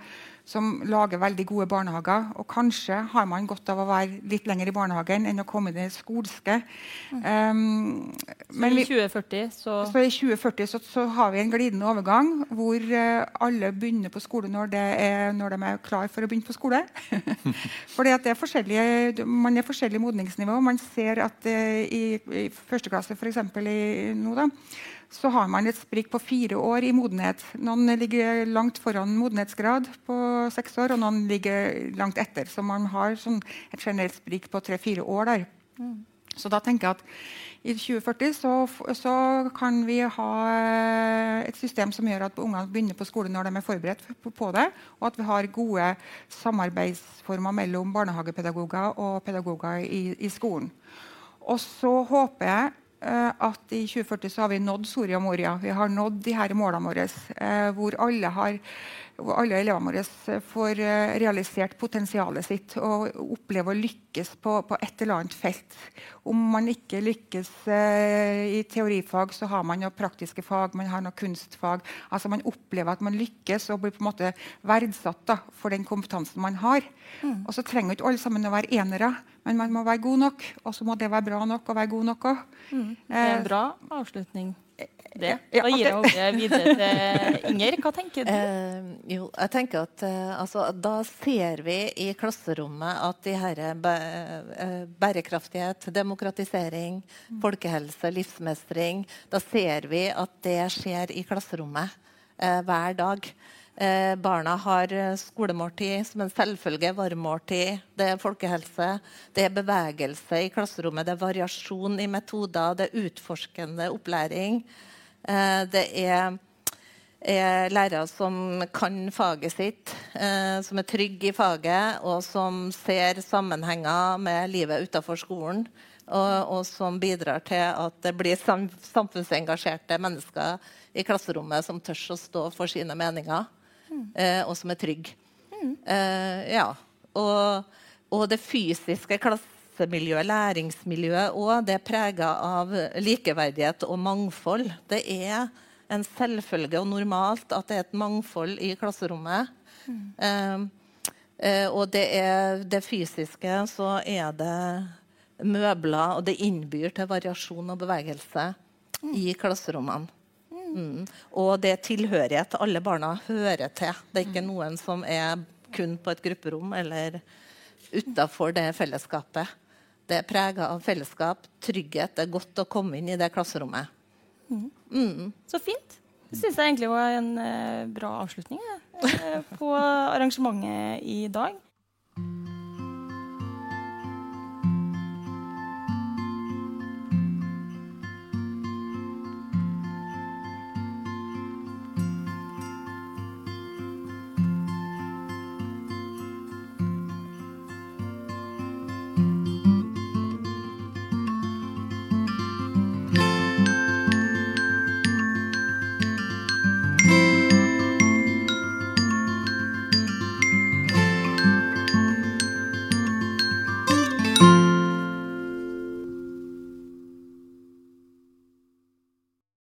som lager veldig gode barnehager. Og kanskje har man godt av å være litt lenger i barnehagen enn å komme i det skolske. Um, men I 2040 så så I 2040 så, så har vi en glidende overgang hvor uh, alle begynner på skole når, det er, når de er klar for å begynne på skole. <laughs> Fordi at det er Man er forskjellig modningsnivå. Man ser at uh, i, i første klasse for eksempel, nå da, så har man et sprik på fire år i modenhet. Noen ligger langt foran modenhetsgrad på seks år, og noen ligger langt etter. Så man har sånn et generelt sprik på tre-fire år der. Så da tenker jeg at i 2040 så, så kan vi ha et system som gjør at ungene begynner på skole når de er forberedt på, det, og at vi har gode samarbeidsformer mellom barnehagepedagoger og pedagoger i, i skolen. Og så håper jeg at i 2040 så har vi nådd Soria Moria. Vi har nådd de her målene våre, eh, hvor alle har hvor alle elevene våre får eh, realisert potensialet sitt og opplever å lykkes på, på et eller annet felt. Om man ikke lykkes eh, i teorifag, så har man noen praktiske fag, man har noe kunstfag. Altså Man opplever at man lykkes og blir på en måte verdsatt da, for den kompetansen man har. Og så trenger ikke alle sammen å være enere, men man må være god nok. Og så må det være bra nok å være god nok òg. det er en bra avslutning. Det. Da gir jeg ordet videre til Inger. Hva tenker du? Eh, jo, jeg tenker at eh, altså, Da ser vi i klasserommet at de her bæ eh, bærekraftighet, demokratisering, folkehelse, livsmestring Da ser vi at det skjer i klasserommet eh, hver dag. Eh, barna har eh, skolemåltid som en selvfølge. Varmmåltid. Det er folkehelse. Det er bevegelse i klasserommet. Det er variasjon i metoder. Det er utforskende opplæring. Eh, det er er lærere som kan faget sitt, eh, som er trygge i faget, og som ser sammenhenger med livet utenfor skolen. Og, og som bidrar til at det blir sam samfunnsengasjerte mennesker i klasserommet som tør å stå for sine meninger, eh, og som er trygge. Eh, ja. og, og det fysiske klassemiljøet, læringsmiljøet òg, det er prega av likeverdighet og mangfold. Det er en selvfølge og normalt at det er et mangfold i klasserommet. Eh, eh, og det er det fysiske, så er det møbler, og det innbyr til variasjon og bevegelse i klasserommene. Mm. Og det er tilhørighet. Alle barna hører til. Det er ikke noen som er kun på et grupperom eller utafor det fellesskapet. Det er prega av fellesskap, trygghet. Det er godt å komme inn i det klasserommet. Så fint. Det syns jeg egentlig var en eh, bra avslutning eh, på arrangementet i dag.